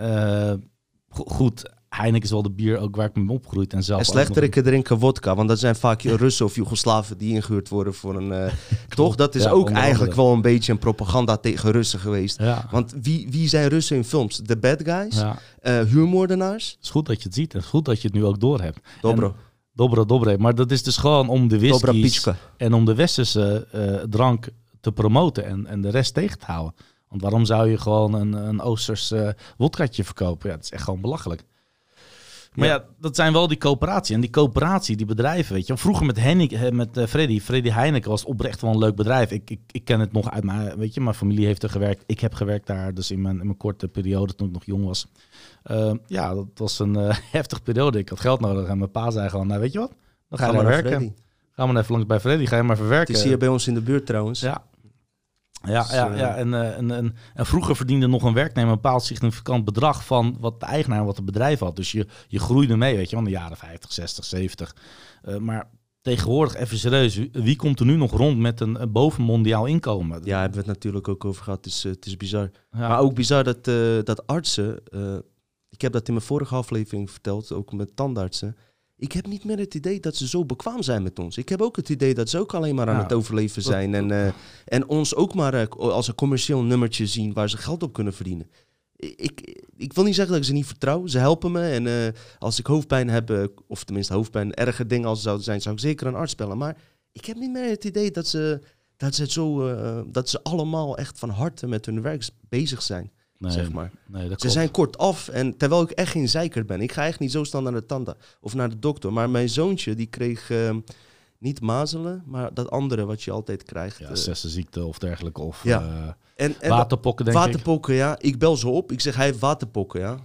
go- goed, Heineken is wel de bier ook waar ik mee ben opgegroeid. En zelf En nog- slechteriken drinken wodka. Want dat zijn vaak Russen of Joegoslaven die ingehuurd worden voor een... eh, toch? Dat is Ja, ook eigenlijk wel een beetje een propaganda tegen Russen geweest. Ja, Want wie, wie zijn Russen in films? De bad guys? ja. eh, huurmoordenaars? Het is goed dat je het ziet. Het is goed dat je het nu ook door hebt. Dobro. Dobro, dobre. Maar dat is dus gewoon om de Pichka. en om de westerse eh, drank te promoten en, en de rest tegen te houden. Want waarom zou je gewoon een, een Oosters wodkatje verkopen? Ja, het is echt gewoon belachelijk. Maar ja. Ja. dat zijn wel die coöperatie. En die coöperatie, die bedrijven, weet je. Vroeger met, Hennik, eh, met eh, Freddy, Freddy Heineken was oprecht wel een leuk bedrijf. Ik, ik, ik ken het nog uit mijn, weet je, mijn familie heeft er gewerkt. Ik heb gewerkt daar, dus in mijn, in mijn korte periode toen ik nog jong was. Eh, ja, dat was een eh, heftige periode. Ik had geld nodig en mijn pa zei gewoon, nou weet je wat? Dan ga je maar werken. Freddy. Ga maar even langs bij Freddy, ga je maar verwerken. Het is hier bij ons in de buurt trouwens. Ja. Ja, Dus, ja, eh, ja. En, eh, en, en, en vroeger verdiende nog een werknemer een bepaald significant bedrag van wat de eigenaar en wat het bedrijf had. Dus je, je groeide mee, weet je, van de jaren 50, 60, 70. Eh, maar tegenwoordig, even serieus, wie, komt er nu nog rond met een, een bovenmondiaal inkomen? Ja, hebben we het natuurlijk ook over gehad. Het is, eh, het is bizar. Ja. Maar ook bizar dat, dat artsen... ik heb dat in mijn vorige aflevering verteld, ook met tandartsen. Ik heb niet meer het idee dat ze zo bekwaam zijn met ons. Ik heb ook het idee dat ze ook alleen maar aan het overleven dat- zijn. En, eh, en ons ook maar eh, als een commercieel nummertje zien waar ze geld op kunnen verdienen. Ik, ik wil niet zeggen dat ik ze niet vertrouw. Ze helpen me. En eh, als ik hoofdpijn heb, of tenminste hoofdpijn, erge dingen als zouden zijn, zou ik zeker een arts bellen. Maar ik heb niet meer het idee dat ze, dat ze, het zo, dat ze allemaal echt van harte met hun werk bezig zijn. Nee, zeg maar. Nee, dat Ze klopt. zijn kort af en terwijl ik echt geen zeiker ben. Ik ga echt niet zo snel naar de tanda of naar de dokter. Maar mijn zoontje die kreeg ehm, niet mazelen, maar dat andere wat je altijd krijgt. Ja, eh, zessenziekte of dergelijke. Of Ja. eh, en, en waterpokken, denk ik. waterpokken, ja. Ik bel ze op. Ik zeg, hij heeft waterpokken, ja.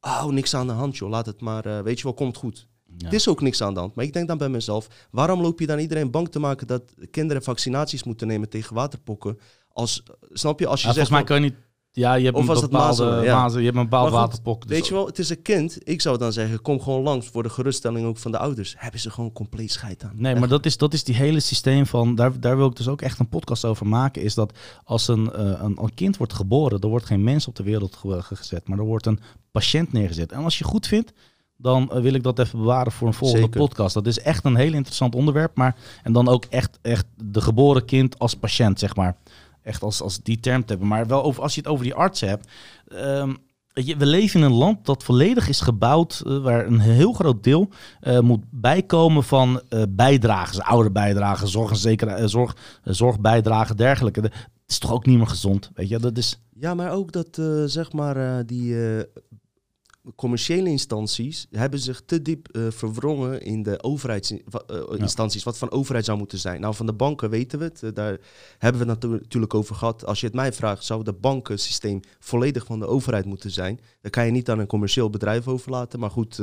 Oh, niks aan de hand, joh. Laat het maar, eh, weet je wel, komt goed. Ja. Het is ook niks aan de hand. Maar ik denk dan bij mezelf, waarom loop je dan iedereen bang te maken dat kinderen vaccinaties moeten nemen tegen waterpokken? Als, snap je, als je Ja, zegt volgens mij kan je niet... Ja, je hebt Of een was het bepaalde ja. je hebt een bepaald waterpok. dus- Weet je wel, het is een kind. Ik zou dan zeggen, kom gewoon langs voor de geruststelling ook van de ouders. Hebben ze gewoon compleet scheid aan. Nee, Echt. maar dat is, dat is die hele systeem van. Daar, daar wil ik dus ook echt een podcast over maken. Is dat als een, eh, een, een kind wordt geboren, er wordt geen mens op de wereld ge- gezet, maar er wordt een patiënt neergezet. En als je goed vindt, dan eh, wil ik dat even bewaren voor een volgende Zeker. podcast. Dat is echt een heel interessant onderwerp. Maar, en dan ook echt, echt de geboren kind als patiënt, zeg maar. Echt als, als die term te hebben. Maar wel over, als je het over die arts hebt. je, we leven in een land dat volledig is gebouwd, eh, waar een heel groot deel eh, moet bijkomen van eh bijdragen. Oude bijdragen, zorg, zeker, zorg, zorgbijdragen, dergelijke. Dat is toch ook niet meer gezond, weet je? Dat is... Ja, maar ook dat, zeg maar, die... eh, commerciële instanties hebben zich te diep uh, verwrongen in de overheidsinstanties, wat van overheid zou moeten zijn. Nou, van de banken weten we het, daar hebben we het natuurlijk over gehad. Als je het mij vraagt, zou het bankensysteem volledig van de overheid moeten zijn? Dan kan je niet aan een commercieel bedrijf overlaten. Maar goed,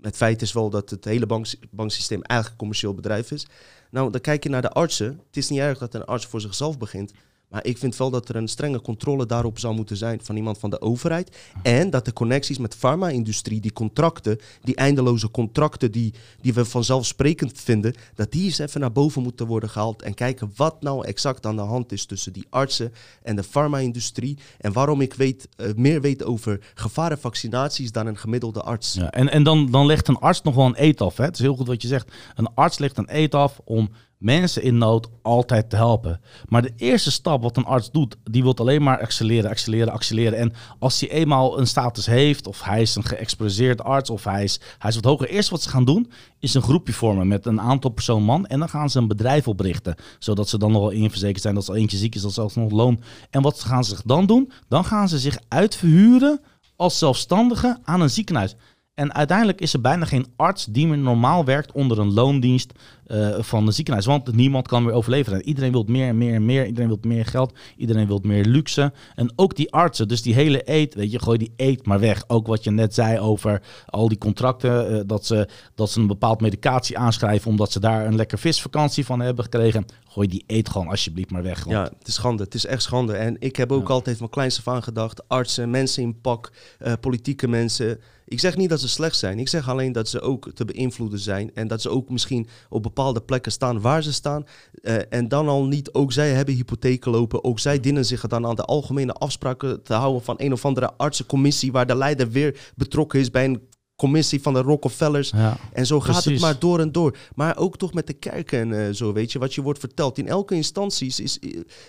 het feit is wel dat het hele bank, banksysteem eigenlijk een commercieel bedrijf is. Nou, dan kijk je naar de artsen. Het is niet erg dat een arts voor zichzelf begint. Maar ik vind wel dat er een strenge controle daarop zou moeten zijn van iemand van de overheid. En dat de connecties met farma-industrie, die contracten, die eindeloze contracten die, die we vanzelfsprekend vinden, dat die eens even naar boven moeten worden gehaald. En kijken wat nou exact aan de hand is tussen die artsen en de farma-industrie. En waarom ik weet, uh, meer weet over gevarenvaccinaties dan een gemiddelde arts. Ja, en en dan, dan legt een arts nog wel een eet af. Het is heel goed wat je zegt. Een arts legt een eet af om mensen in nood altijd te helpen. Maar de eerste stap wat een arts doet, die wil alleen maar accelereren, accelereren, accelereren. En als hij eenmaal een status heeft, of hij is een geëxpreseerd arts, of hij is, hij is wat hoger. Eerst wat ze gaan doen, is een groepje vormen met een aantal persoon man. En dan gaan ze een bedrijf oprichten. Zodat ze dan nog wel inverzekerd zijn, dat als eentje ziek is, dat ze nog loon. En wat gaan ze dan doen? Dan gaan ze zich uitverhuren als zelfstandige aan een ziekenhuis. En uiteindelijk is er bijna geen arts die meer normaal werkt onder een loondienst uh, van de ziekenhuis. Want niemand kan meer overleven. En iedereen wil meer en meer en meer. Iedereen wil meer geld. Iedereen wil meer luxe. En ook die artsen. Dus die hele eet, weet je, gooi die eet maar weg. Ook wat je net zei over al die contracten. Uh, dat, ze, dat ze een bepaald medicatie aanschrijven omdat ze daar een lekker visvakantie van hebben gekregen. Gooi die eet gewoon alsjeblieft maar weg. Ja, het is schande. Het is echt schande. En ik heb ook altijd van kleinste van gedacht. Artsen, mensen in pak, uh, politieke mensen ik zeg niet dat ze slecht zijn. Ik zeg alleen dat ze ook te beïnvloeden zijn. En dat ze ook misschien op bepaalde plekken staan waar ze staan. Uh, en dan al niet, ook zij hebben hypotheken lopen. Ook zij dienen zich dan aan de algemene afspraken te houden van een of andere artsencommissie. Waar de leider weer betrokken is bij een commissie van de Rockefellers. Ja, en zo gaat het maar door en door. Maar ook toch met de kerken en uh, zo, weet je, wat je wordt verteld. In elke instantie is,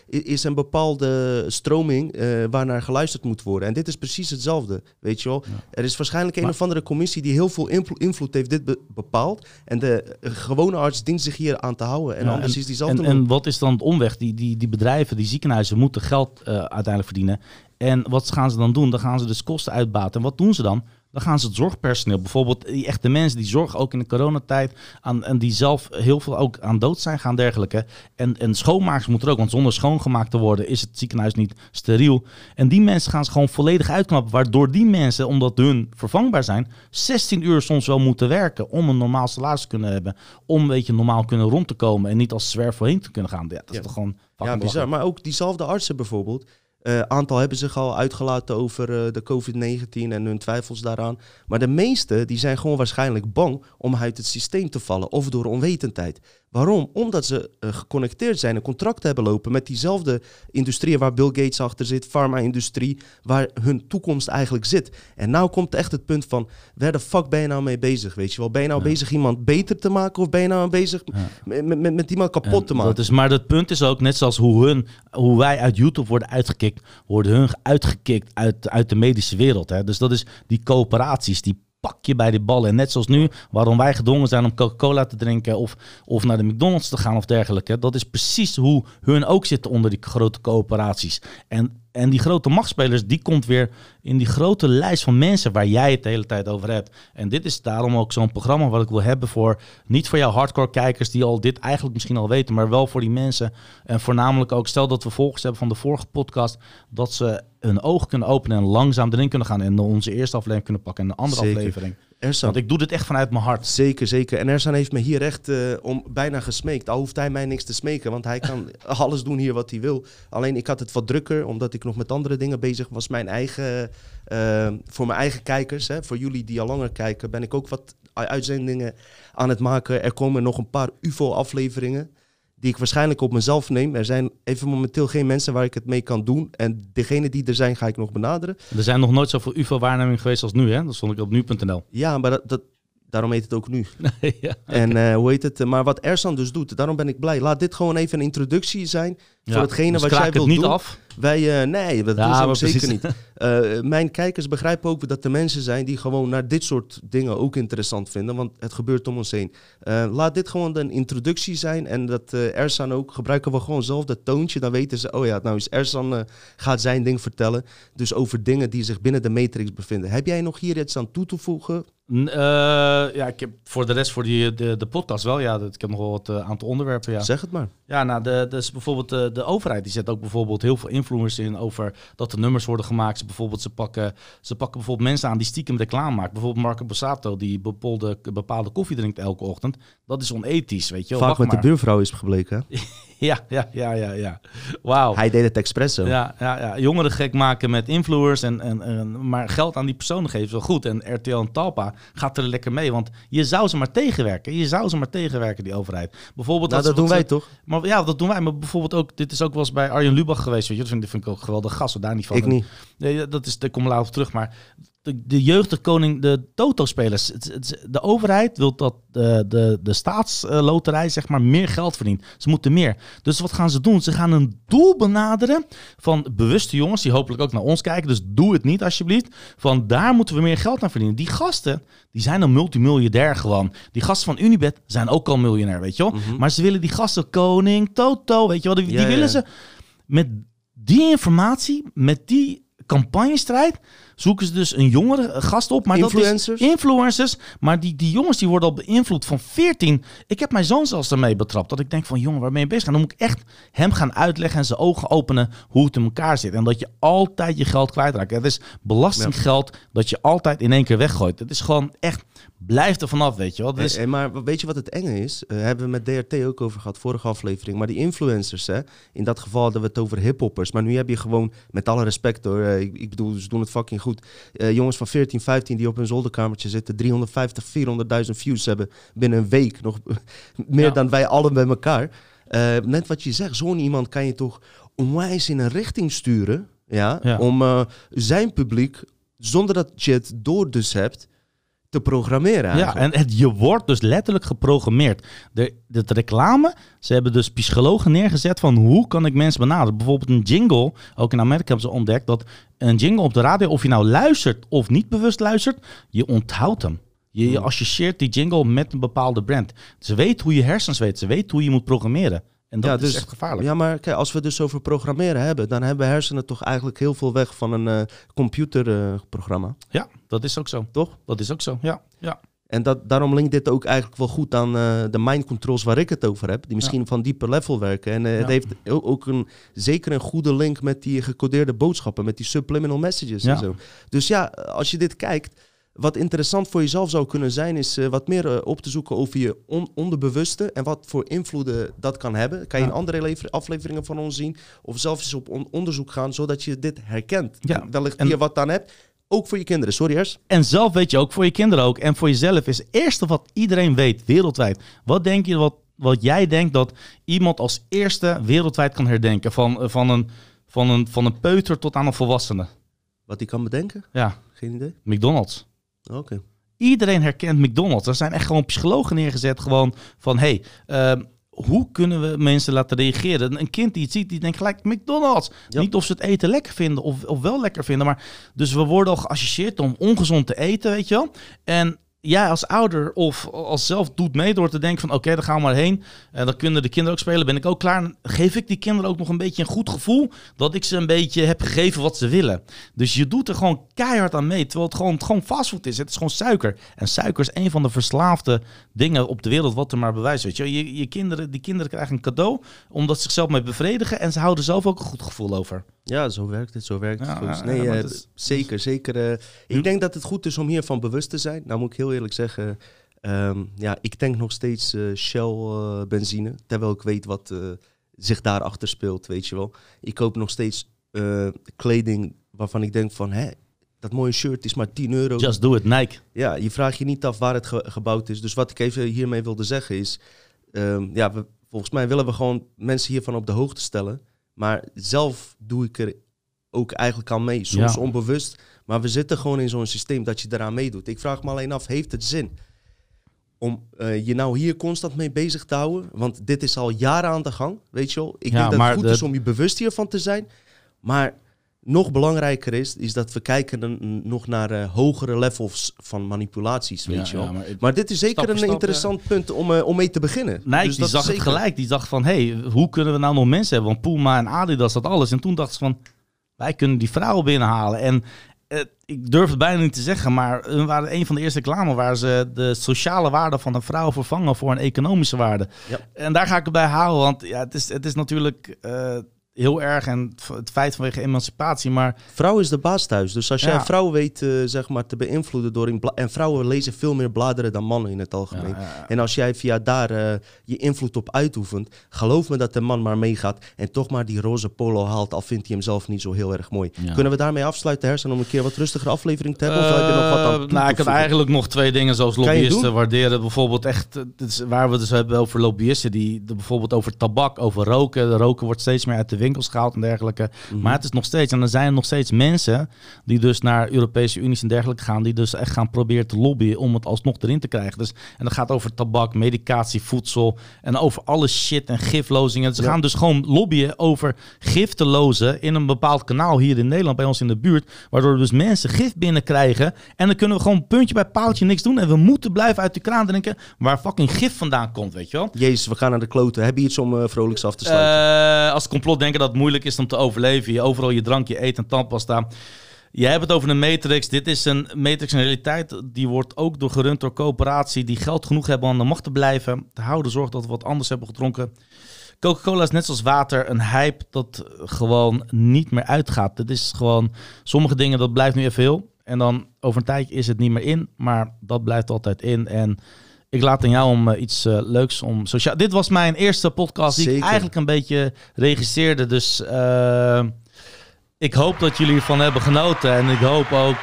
is, een bepaalde stroming uh, waarnaar geluisterd moet worden. En dit is precies hetzelfde, weet je wel. Er is waarschijnlijk een of andere commissie die heel veel invloed heeft dit bepaald. En de gewone arts dient zich hier aan te houden. En ja, anders en, is diezelfde... En, en wat is dan het omweg? Die, die, die bedrijven, die ziekenhuizen moeten geld uh, uiteindelijk verdienen. En wat gaan ze dan doen? Dan gaan ze dus kosten uitbaten. En wat doen ze dan? Dan gaan ze het zorgpersoneel, bijvoorbeeld die echte mensen die zorgen ook in de coronatijd aan en die zelf heel veel ook aan dood zijn gaan dergelijke. En, en schoonmakers moeten er ook, want zonder schoongemaakt te worden is het ziekenhuis niet steriel. En die mensen gaan ze gewoon volledig uitknappen, waardoor die mensen, omdat hun vervangbaar zijn, 16 uur soms wel moeten werken om een normaal salaris te kunnen hebben, om een beetje normaal kunnen rond te komen en niet als zwerf voorheen te kunnen gaan. Ja, dat is toch gewoon ja, bizar. Maar ook diezelfde artsen bijvoorbeeld, uh, aantal hebben zich al uitgelaten over uh, de COVID-19 en hun twijfels daaraan. Maar de meeste die zijn gewoon waarschijnlijk bang om uit het systeem te vallen of door onwetendheid. Waarom? Omdat ze uh, geconnecteerd zijn en contracten hebben lopen met diezelfde industrieën waar Bill Gates achter zit, farma-industrie, waar hun toekomst eigenlijk zit. En nou komt echt het punt van, waar de fuck ben je nou mee bezig, weet je wel? Ben je nou bezig iemand beter te maken of ben je nou bezig ja. met, met, met, iemand kapot te maken? Dat is, maar het punt is ook, net zoals hoe, hun, hoe wij uit YouTube worden uitgekikt, worden hun uitgekikt uit, uit de medische wereld. Hè? Dus dat is die coöperaties, die pak je bij de ballen. En net zoals nu, waarom wij gedwongen zijn om Coca-Cola te drinken of, of naar de McDonald's te gaan of dergelijke. Dat is precies hoe hun ook zitten onder die grote coöperaties. En en die grote machtspelers, die komt weer in die grote lijst van mensen waar jij het de hele tijd over hebt. En dit is daarom ook zo'n programma wat ik wil hebben voor, niet voor jouw hardcore kijkers die al dit eigenlijk misschien al weten, maar wel voor die mensen. En voornamelijk ook, stel dat we volgers hebben van de vorige podcast, dat ze hun ogen kunnen openen en langzaam erin kunnen gaan en onze eerste aflevering kunnen pakken en de andere aflevering. Ersan. Want ik doe dit echt vanuit mijn hart. Zeker, zeker. En Ersan heeft me hier echt uh, om bijna gesmeekt. Al hoeft hij mij niks te smeken, want hij kan alles doen hier wat hij wil. Alleen ik had het wat drukker, omdat ik nog met andere dingen bezig was. Mijn eigen, uh, voor mijn eigen kijkers, hè, voor jullie die al langer kijken, ben ik ook wat uitzendingen aan het maken. Er komen nog een paar UFO-afleveringen die ik waarschijnlijk op mezelf neem. Er zijn even momenteel geen mensen waar ik het mee kan doen. En degene die er zijn, ga ik nog benaderen. Er zijn nog nooit zoveel UFO-waarnemingen geweest als nu, hè? Dat stond ik op nu.nl. Ja, maar dat, dat, daarom heet het ook nu. ja, En uh, hoe heet het? Maar wat Ersan dus doet, daarom ben ik blij. Laat dit gewoon even een introductie zijn Ja, voor hetgene dus wat jij het wilt niet doen. af. Wij, eh, nee, dat Ja, doen ze zeker niet. Eh, mijn kijkers begrijpen ook dat er mensen zijn die gewoon naar dit soort dingen ook interessant vinden. Want het gebeurt om ons heen. Eh, laat dit gewoon een introductie zijn. En dat Ersan ook, gebruiken we gewoon zelf dat toontje. Dan weten ze, oh ja, nou is Ersan gaat zijn ding vertellen. Dus over dingen die zich binnen de matrix bevinden. Heb jij nog hier iets aan toe te voegen? Ja, ik heb voor de rest voor die, de, de podcast wel. Ja, dat- ik heb nog wel wat eh, aantal onderwerpen. Ja, Zeg het maar. ja nou, de, dus bijvoorbeeld de, de overheid die zet ook bijvoorbeeld heel veel influencers in over dat er nummers worden gemaakt. Ze, bijvoorbeeld, ze, pakken, ze pakken bijvoorbeeld mensen aan die stiekem reclame maken. Bijvoorbeeld Marco Borsato die bepaalde, bepaalde koffie drinkt elke ochtend. Dat is onethisch, weet je wel. Vaak Wacht met de buurvrouw is gebleken. Ja, ja, ja, ja, ja. Wauw. Hij deed het expres zo. Ja, ja, ja, jongeren gek maken met influencers. En, en, en, maar geld aan die personen geven is wel goed. En RTL en Talpa gaat er lekker mee. Want je zou ze maar tegenwerken. Je zou ze maar tegenwerken, die overheid. Bijvoorbeeld Nou, dat doen wij toch? Maar ja, dat doen wij. Maar bijvoorbeeld ook, dit is ook wel eens bij Arjen Lubach geweest. Weet je, dat vind, vind ik ook geweldig gast. Daar niet van. Ik niet. Nee, dat is, daar kom ik later op terug. Maar de, de jeugdige koning, de Toto-spelers. De overheid wil dat de, de, de staatsloterij zeg maar meer geld verdient. Ze moeten meer. Dus wat gaan ze doen? Ze gaan een doel benaderen van bewuste jongens die hopelijk ook naar ons kijken. Dus doe het niet alsjeblieft. Van daar moeten we meer geld aan verdienen. Die gasten, die zijn een multimiljardair gewoon. Die gasten van Unibet zijn ook al miljonair, weet je wel. Maar ze willen die gasten koning, Toto, weet je wel. Die, die Ja, ja, willen ja. ze met die informatie, met die campagnestrijd, zoeken ze dus een jongere gast op. Maar Influencers? Dat is influencers. Maar die, die jongens die worden al beïnvloed van 14. Ik heb mijn zoon zelfs daarmee betrapt. Dat ik denk van, jongen, waar ben je bezig? En dan moet ik echt hem gaan uitleggen en zijn ogen openen hoe het in elkaar zit. En dat je altijd je geld kwijtraakt. Het is belastinggeld dat je altijd in één keer weggooit. Het is gewoon echt, blijf er vanaf, weet je wel. Maar weet je wat het enge is? Eh, hebben we met DRT ook over gehad, vorige aflevering. Maar die influencers, hè, in dat geval hadden we het over hiphoppers. Maar nu heb je gewoon, met alle respect hoor, eh, ik, ik bedoel, ze doen het fucking goed. Eh, jongens van 14, 15 die op hun zolderkamertje zitten, 350, 400.000 views hebben binnen een week. Nog meer Ja. dan wij allen bij elkaar. Eh, net wat je zegt, zo'n iemand kan je toch onwijs in een richting sturen. Ja, Ja. om eh, zijn publiek, zonder dat je het door dus hebt, te programmeren Ja, en het, je wordt dus letterlijk geprogrammeerd. De, de, de reclame, ze hebben dus psychologen neergezet van hoe kan ik mensen benaderen. Bijvoorbeeld een jingle, ook in Amerika hebben ze ontdekt dat een jingle op de radio, of je nou luistert of niet bewust luistert, je onthoudt hem. Je, je associeert die jingle met een bepaalde brand. Ze weet hoe je hersens weet, ze weet hoe je moet programmeren. En dat Ja, is dus- echt gevaarlijk. Ja, maar kijk, als we het dus over programmeren hebben, dan hebben hersenen toch eigenlijk heel veel weg van een eh, computerprogramma, Ja, dat is ook zo. toch? Dat is ook zo, ja. ja. En dat, daarom linkt dit ook eigenlijk wel goed aan eh, de mind controls waar ik het over heb, die misschien van dieper level werken. En eh, het heeft ook een, zeker een goede link met die gecodeerde boodschappen, met die subliminal messages Ja. en zo. Dus ja, als je dit kijkt, wat interessant voor jezelf zou kunnen zijn, is eh, wat meer eh, op te zoeken over je on- onderbewuste en wat voor invloeden dat kan hebben. Kan je in andere lever- afleveringen van ons zien of zelf eens op on- onderzoek gaan, zodat je dit herkent. Ja, Wellicht en- hier wat aan hebt. Ook voor je kinderen. Sorry, Ers. En zelf weet je ook, voor je kinderen ook. En voor jezelf is het eerste wat iedereen weet, wereldwijd. Wat denk je, wat, wat jij denkt dat iemand als eerste wereldwijd kan herdenken? Van, eh, van, een, van, een, van een peuter tot aan een volwassene. Wat hij kan bedenken? Ja, Geen idee. McDonald's. Oké. Iedereen herkent McDonald's. Er zijn echt gewoon psychologen neergezet. Gewoon van, hé, hey, ehm, hoe kunnen we mensen laten reageren? Een kind die het ziet, die denkt gelijk McDonald's. Ja. Niet of ze het eten lekker vinden of, of wel lekker vinden. Maar dus we worden al geassocieerd om ongezond te eten, weet je wel. En jij als ouder of als zelf doet mee door te denken van... oké, dan gaan we maar heen. En dan kunnen de kinderen ook spelen. Ben ik ook klaar. Geef ik die kinderen ook nog een beetje een goed gevoel... dat ik ze een beetje heb gegeven wat ze willen. Dus je doet er gewoon keihard aan mee. Terwijl het gewoon, gewoon fastfood is. Het is gewoon suiker. En suiker is een van de verslaafde dingen op de wereld... wat er maar bewijst. Weet je, je, je kinderen, die kinderen krijgen een cadeau... omdat ze zichzelf mee bevredigen... en ze houden zelf ook een goed gevoel over. Ja, zo werkt het, zo werkt Ja, het. Ja, nee, ja, eh, het is- zeker, zeker. eh, ik denk dat het goed is om hiervan bewust te zijn. Nou moet ik heel eerlijk zeggen, ehm, ja, ik tank nog steeds eh, Shell eh, benzine, terwijl ik weet wat eh, zich daarachter speelt, weet je wel. Ik koop nog steeds kleding waarvan ik denk van, hè, dat mooie shirt is maar 10 euro. Just do it, Nike. Ja, je vraagt je niet af waar het ge- gebouwd is. Dus wat ik even hiermee wilde zeggen is... ehm, ja, we, volgens mij willen we gewoon mensen hiervan op de hoogte stellen. Maar zelf doe ik er ook eigenlijk aan mee. Soms Ja. onbewust. Maar we zitten gewoon in zo'n systeem dat je eraan meedoet. Ik vraag me alleen af, heeft het zin? om eh, je nou hier constant mee bezig te houden. Want dit is al jaren aan de gang, weet je wel. Ik Ja, denk dat het goed de- is om je bewust hiervan te zijn. Maar nog belangrijker is, is dat we kijken dan nog naar eh, hogere levels van manipulaties, weet Ja, je wel. ja, maar, maar- dit is zeker een stap, interessant punt om, eh, om mee te beginnen. Nike Dus die dat zag het gelijk. Die dacht van, hé, hey, hoe kunnen we nou nog mensen hebben? Want Puma en Adidas, dat alles. En toen dachten ze van, wij kunnen die vrouwen binnenhalen. En ik durf het bijna niet te zeggen, maar hun waren een van de eerste reclame waar ze de sociale waarde van een vrouw vervangen voor een economische waarde. Ja. En daar ga ik het bij houden, want ja, het, is, het is natuurlijk eh, heel erg en het feit vanwege emancipatie, maar Vrouw is de baas thuis. Dus als jij Ja. een vrouw weet eh, zeg maar, te beïnvloeden door in bla- En vrouwen lezen veel meer bladeren dan mannen in het algemeen. Ja, ja, ja. En als jij via daar eh, je invloed op uitoefent, geloof me dat de man maar meegaat en toch maar die roze polo haalt, al vindt hij hem zelf niet zo heel erg mooi. Ja. Kunnen we daarmee afsluiten, Hersen, om een keer wat rustigere aflevering te hebben? of heb je nog wat aan Eh, nou, ik heb eigenlijk nog twee dingen zoals lobbyisten waarderen. Bijvoorbeeld echt, dit is waar we het dus hebben over lobbyisten. Die de- bijvoorbeeld over tabak, over roken. De roken wordt steeds meer uit de winkels gehaald en dergelijke. Mhm. Maar het is nog steeds, en er zijn nog steeds mensen die dus naar Europese Unies en dergelijke gaan. Die dus echt gaan proberen te lobbyen om het alsnog erin te krijgen. Dus, en dat gaat over tabak, medicatie, voedsel en over alle shit en giflozingen. Ze Ja. gaan dus gewoon lobbyen over gif te lozen in een bepaald kanaal hier in Nederland, bij ons in de buurt. Waardoor dus mensen gif binnenkrijgen. En dan kunnen we gewoon puntje bij paaltje niks doen. En we moeten blijven uit de kraan drinken waar fucking gif vandaan komt, weet je wel. Jezus, we gaan naar de kloten. Heb je iets om eh, vrolijks af te sluiten? Eh, als complot dat het moeilijk is om te overleven. Je overal je drankje, eten en tandpasta. Je hebt het over een matrix. Dit is een matrix in realiteit. Die wordt ook door gerund door coöperatie die geld genoeg hebben om aan de macht te blijven. Te houden zorg dat we wat anders hebben gedronken. Coca-Cola is net zoals water een hype dat gewoon niet meer uitgaat. Het is gewoon sommige dingen dat blijft nu even heel. En dan over een tijdje is het niet meer in. Maar dat blijft altijd in. En ik laat aan jou om eh, iets eh, leuks om sociaal. Dit was mijn eerste podcast die ik eigenlijk een beetje regisseerde. Dus eh, ik hoop dat jullie ervan hebben genoten. En ik hoop ook.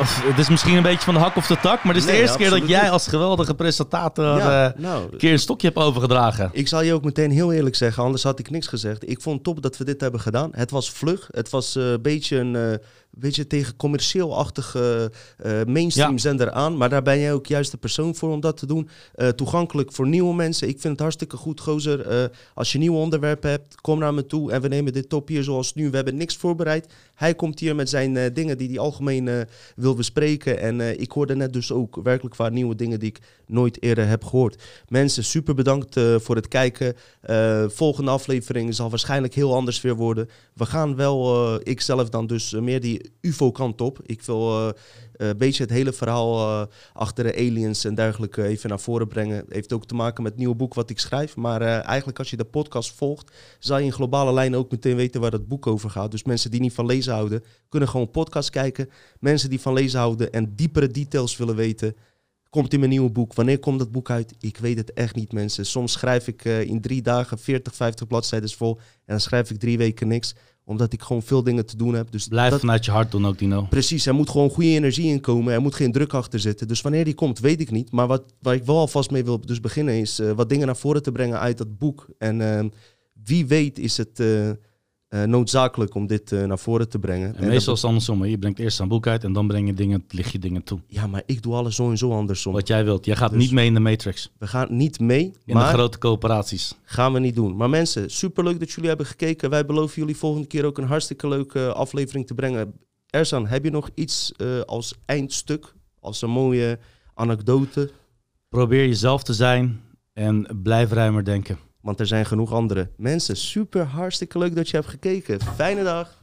Of, het is misschien een beetje van de hak of de tak. Maar het is Nee, de eerste keer dat jij niet. als geweldige presentator ja, nou, een keer een stokje hebt overgedragen. Ik zal je ook meteen heel eerlijk zeggen, anders had ik niks gezegd. Ik vond het top dat we dit hebben gedaan. Het was vlug. Het was een beetje een eh, beetje tegen commercieel-achtige eh, mainstream Ja. zender aan. Maar daar ben jij ook juist de persoon voor om dat te doen. Eh, toegankelijk voor nieuwe mensen. Ik vind het hartstikke goed, gozer. Eh, als je nieuwe onderwerpen hebt, kom naar me toe. En we nemen dit top hier zoals nu. We hebben niks voorbereid. Hij komt hier met zijn dingen die hij algemeen wil bespreken. En ik hoorde net dus ook werkelijk waar nieuwe dingen die ik nooit eerder heb gehoord. Mensen, super bedankt voor het kijken. Volgende aflevering zal waarschijnlijk heel anders weer worden. We gaan wel, eh, ik zelf dan dus eh, meer die UFO-kant op. Ik wil eh, een beetje het hele verhaal achter de aliens en dergelijke even naar voren brengen. Heeft ook te maken met het nieuwe boek wat ik schrijf. Maar eigenlijk als je de podcast volgt, zal je in globale lijnen ook meteen weten waar het boek over gaat. Dus mensen die niet van lezen houden, kunnen gewoon podcast kijken. Mensen die van lezen houden en diepere details willen weten, komt in mijn nieuwe boek. Wanneer komt dat boek uit? Ik weet het echt niet, mensen. Soms schrijf ik eh, in drie dagen 40, 50 bladzijden vol. En dan schrijf ik drie weken niks. Omdat ik gewoon veel dingen te doen heb. Dus Blijf dat, vanuit je hart doen ook, Dino. Precies, er moet gewoon goede energie in komen. Er moet geen druk achter zitten. Dus wanneer die komt, weet ik niet. Maar wat, waar ik wel alvast mee wil dus beginnen, is eh, wat dingen naar voren te brengen uit dat boek. En eh, wie weet is het eh, eh, noodzakelijk om dit eh, naar voren te brengen. En En meestal is het andersom. Je brengt eerst een boek uit en dan breng je dingen, lig je dingen toe. ja, maar ik doe alles zo en zo andersom. Wat jij wilt. Jij gaat Dus- niet mee in de Matrix. We gaan niet mee, In maar de grote coöperaties. gaan we niet doen. Maar mensen, superleuk dat jullie hebben gekeken. Wij beloven jullie volgende keer ook een hartstikke leuke aflevering te brengen. Erzan, heb je nog iets eh, als eindstuk, als een mooie anekdote? Probeer jezelf te zijn en blijf ruimer denken. Want er zijn genoeg andere mensen. Super, hartstikke leuk dat je hebt gekeken. Fijne dag.